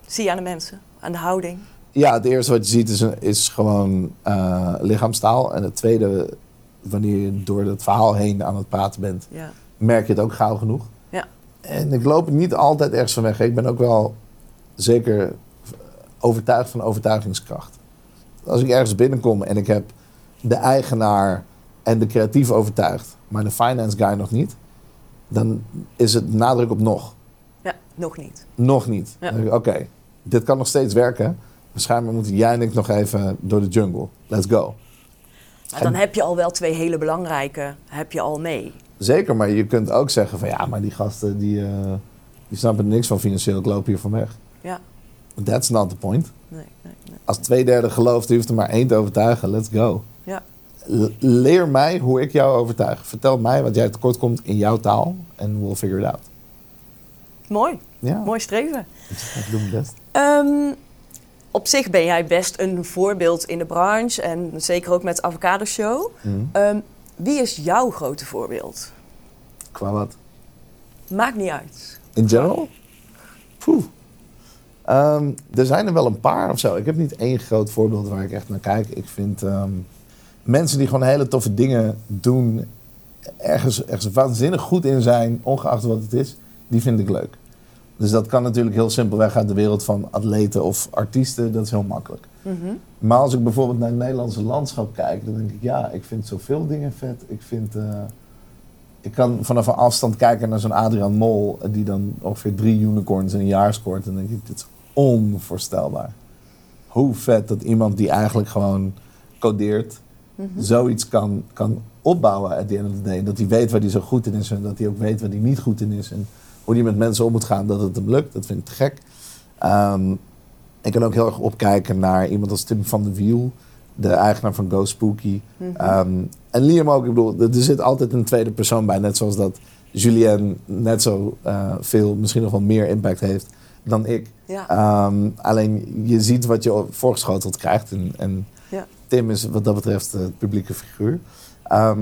Zie je aan de mensen, aan de houding? Ja, het eerste wat je ziet is, is gewoon eh, lichaamstaal. En het tweede, wanneer je door het verhaal heen aan het praten bent... Ja. merk je het ook gauw genoeg. Ja. En ik loop niet altijd ergens van weg. Ik ben ook wel zeker overtuigd van overtuigingskracht. Als ik ergens binnenkom en ik heb de eigenaar en de creatief overtuigd, maar de finance guy nog niet, dan is het nadruk op nog. ja, nog niet. Nog niet. Ja. Oké, dit kan nog steeds werken. Waarschijnlijk moeten jij en ik nog even door de jungle. Let's go. Maar dan heb je al wel twee hele belangrijke, heb je al mee. Zeker, maar je kunt ook zeggen van ja, maar die gasten die, eh, die snappen er niks van financieel, ik loop hier van weg. Ja, That's not the point. nee, nee, nee. Als twee derde gelooft, je hoeft er maar één te overtuigen, let's go. Ja. Leer mij hoe ik jou overtuig. Vertel mij wat jij tekort komt in jouw taal en we'll figure it out. Mooi, Ja, mooi streven. ik doe mijn best. Ehm, op zich ben jij best een voorbeeld in de branche en zeker ook met de Avocado Show. Mhm. Ehm, wie is jouw grote voorbeeld? Qua wat? Maakt niet uit. In general? Poeh. Ehm, er zijn er wel een paar of zo. Ik heb niet één groot voorbeeld waar ik echt naar kijk. Ik vind ehm, mensen die gewoon hele toffe dingen doen, ergens, ergens waanzinnig goed in zijn, ongeacht wat het is, die vind ik leuk. Dus dat kan natuurlijk heel simpelweg uit de wereld van atleten of artiesten. Dat is heel makkelijk. Mhm. Maar als ik bijvoorbeeld naar het Nederlandse landschap kijk, dan denk ik, ja, ik vind zoveel dingen vet. Ik vind, eh, ik kan vanaf een afstand kijken naar zo'n Adriaan Mol, eh, die dan ongeveer drie unicorns in een jaar scoort. En dan denk ik, dit is onvoorstelbaar. Hoe vet dat iemand die eigenlijk gewoon codeert, Mhm. zoiets kan, kan opbouwen at the end of the day. Dat hij weet waar hij zo goed in is en dat hij ook weet waar hij niet goed in is. En hoe hij met mensen om moet gaan, dat het hem lukt. Dat vind ik te gek. Ehm, ik kan ook heel erg opkijken naar iemand als Tim van de Wiel, de eigenaar van Go Spooky. Mhm. Ehm, en Liam ook, ik bedoel, er zit altijd een tweede persoon bij. Net zoals dat Julien net zo eh, veel, misschien nog wel meer impact heeft dan ik. Ja. Ehm, alleen je ziet wat je voorgeschoteld krijgt. En, en Ja. Tim is wat dat betreft het publieke figuur.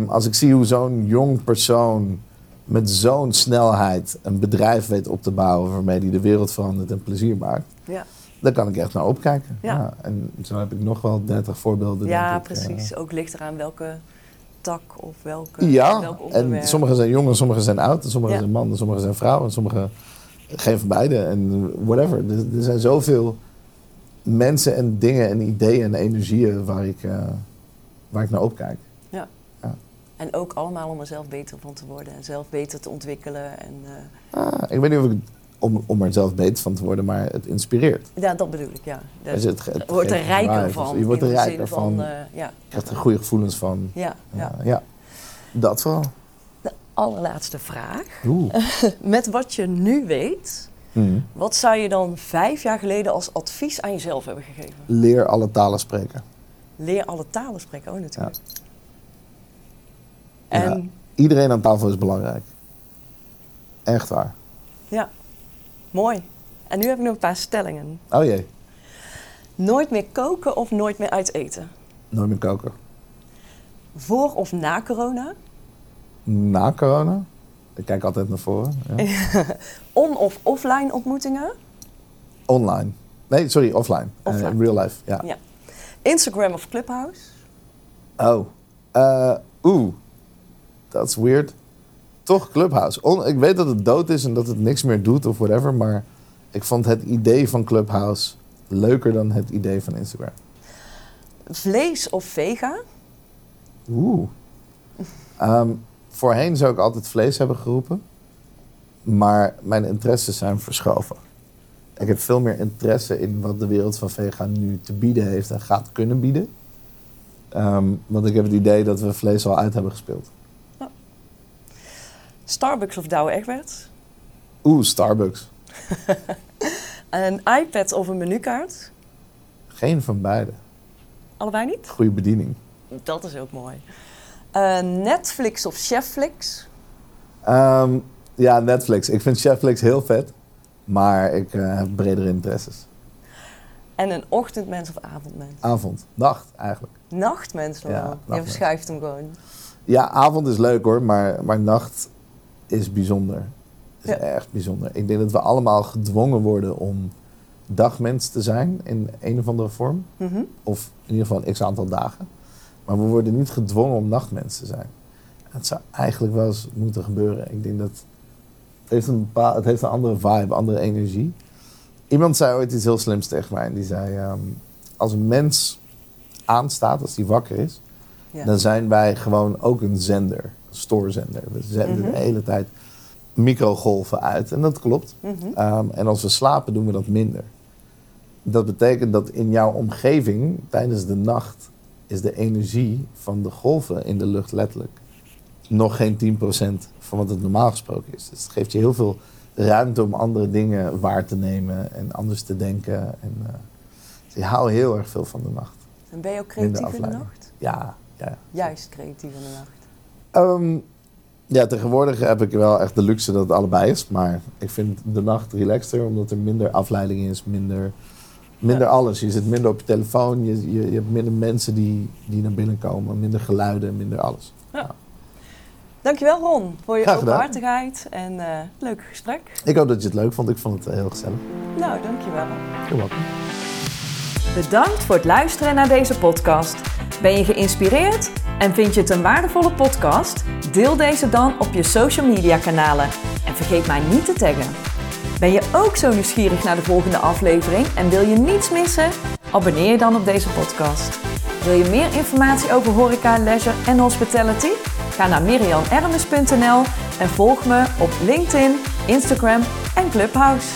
Als ik zie hoe zo'n jong persoon met zo'n snelheid een bedrijf weet op te bouwen waarmee hij de wereld verandert en plezier maakt. Ja. daar kan ik echt naar opkijken. Ja. Ja. en zo heb ik nog wel 30 voorbeelden. Ja, denk ik, eh. precies. Ook ligt eraan welke tak of welke, Ja, welk onderwerp. en sommige zijn jong en sommige zijn oud. En sommige Ja. zijn man en sommige zijn vrouw. En sommige geen van beide. En whatever. Er, er zijn zoveel mensen en dingen en ideeën en energieën waar ik, eh, waar ik naar opkijk. En ook allemaal om er zelf beter van te worden en zelf beter te ontwikkelen. En, eh, Ah, ik weet niet of ik om, om er zelf beter van te worden, maar het inspireert. ja, dat bedoel ik, ja. Het het wordt er rijker van. Je wordt er rijker van. eh, ja, Je krijgt er goede gevoelens van. ja, ja. Ja, ja. Dat vooral. De allerlaatste vraag. Oeh. Met wat je nu weet, Hm. wat zou je dan vijf jaar geleden als advies aan jezelf hebben gegeven? Leer alle talen spreken. Leer alle talen spreken, oh natuurlijk. Ja. En Ja. Iedereen aan tafel is belangrijk. Echt waar. ja, mooi. En nu heb ik nog een paar stellingen. Oh jee, Nooit meer koken of nooit meer uit eten? nooit meer koken. Voor of na corona? Na corona? Ik kijk altijd naar voren. Ja. On- of offline ontmoetingen? Online. Nee, sorry, offline. Eh, Offline. real life, ja. Ja. Instagram of Clubhouse? Oh. Eh, Oeh. Dat is weird. Toch Clubhouse. On- ik weet dat het dood is en dat het niks meer doet of whatever, maar ik vond het idee van Clubhouse leuker dan het idee van Instagram. Vlees of vega? Oeh. Ehm, voorheen zou ik altijd vlees hebben geroepen. Maar mijn interesses zijn verschoven. Ik heb veel meer interesse in wat de wereld van vegan nu te bieden heeft en gaat kunnen bieden. Ehm, want ik heb het idee dat we vlees al uit hebben gespeeld. Starbucks of Douwe Egberts? Oeh, Starbucks. Een iPad of een menukaart? Geen van beide. Allebei niet? Goede bediening. Dat is ook mooi. Eh, Netflix of Chefflix? Ehm, ja, Netflix. Ik vind Cheflix heel vet. Maar ik eh, heb bredere interesses. En een ochtendmens of avondmens? Avond, nacht eigenlijk. Nachtmens Ja, wel. Je nachtmens. verschuift hem gewoon. Ja, avond is leuk hoor, maar, maar nacht is bijzonder. Is Ja. echt bijzonder. Ik denk dat we allemaal gedwongen worden om dagmens te zijn in een of andere vorm. Mhm. Of in ieder geval een x aantal dagen. Maar we worden niet gedwongen om nachtmens te zijn. Het zou eigenlijk wel eens moeten gebeuren. Ik denk dat het heeft een, het heeft een andere vibe, andere energie. Iemand zei ooit iets heel slims tegen mij. En die zei, ehm, als een mens aanstaat, als die wakker is... Ja. dan zijn wij gewoon ook een zender, stoorzender. We zenden Mhm. de hele tijd microgolven uit. En dat klopt. Mhm. Ehm, en als we slapen, doen we dat minder. Dat betekent dat in jouw omgeving, tijdens de nacht, is de energie van de golven in de lucht letterlijk nog geen 10% van wat het normaal gesproken is. Dus het geeft je heel veel ruimte om andere dingen waar te nemen en anders te denken. En, eh, dus ik hou heel erg veel van de nacht. En ben je ook creatief in de nacht? Ja, ja. Juist creatief in de nacht. Ehm, ja, tegenwoordig heb ik wel echt de luxe dat het allebei is. Maar ik vind de nacht relaxter, omdat er minder afleiding is, minder, minder Ja. alles. Je zit minder op je telefoon, je, je, je hebt minder mensen die, die naar binnen komen, minder geluiden, minder alles. Dankjewel Ron voor je openhartigheid en eh leuk gesprek. Ik hoop dat je het leuk vond. Ik vond het eh, heel gezellig. Nou, dankjewel. You're welcome. Bedankt voor het luisteren naar deze podcast. Ben je geïnspireerd en vind je het een waardevolle podcast? Deel deze dan op je social media kanalen en vergeet mij niet te taggen. Ben je ook zo nieuwsgierig naar de volgende aflevering en wil je niets missen? Abonneer je dan op deze podcast. Wil je meer informatie over horeca, leisure en hospitality? Ga naar mirianermes.nl en volg me op LinkedIn, Instagram en Clubhouse.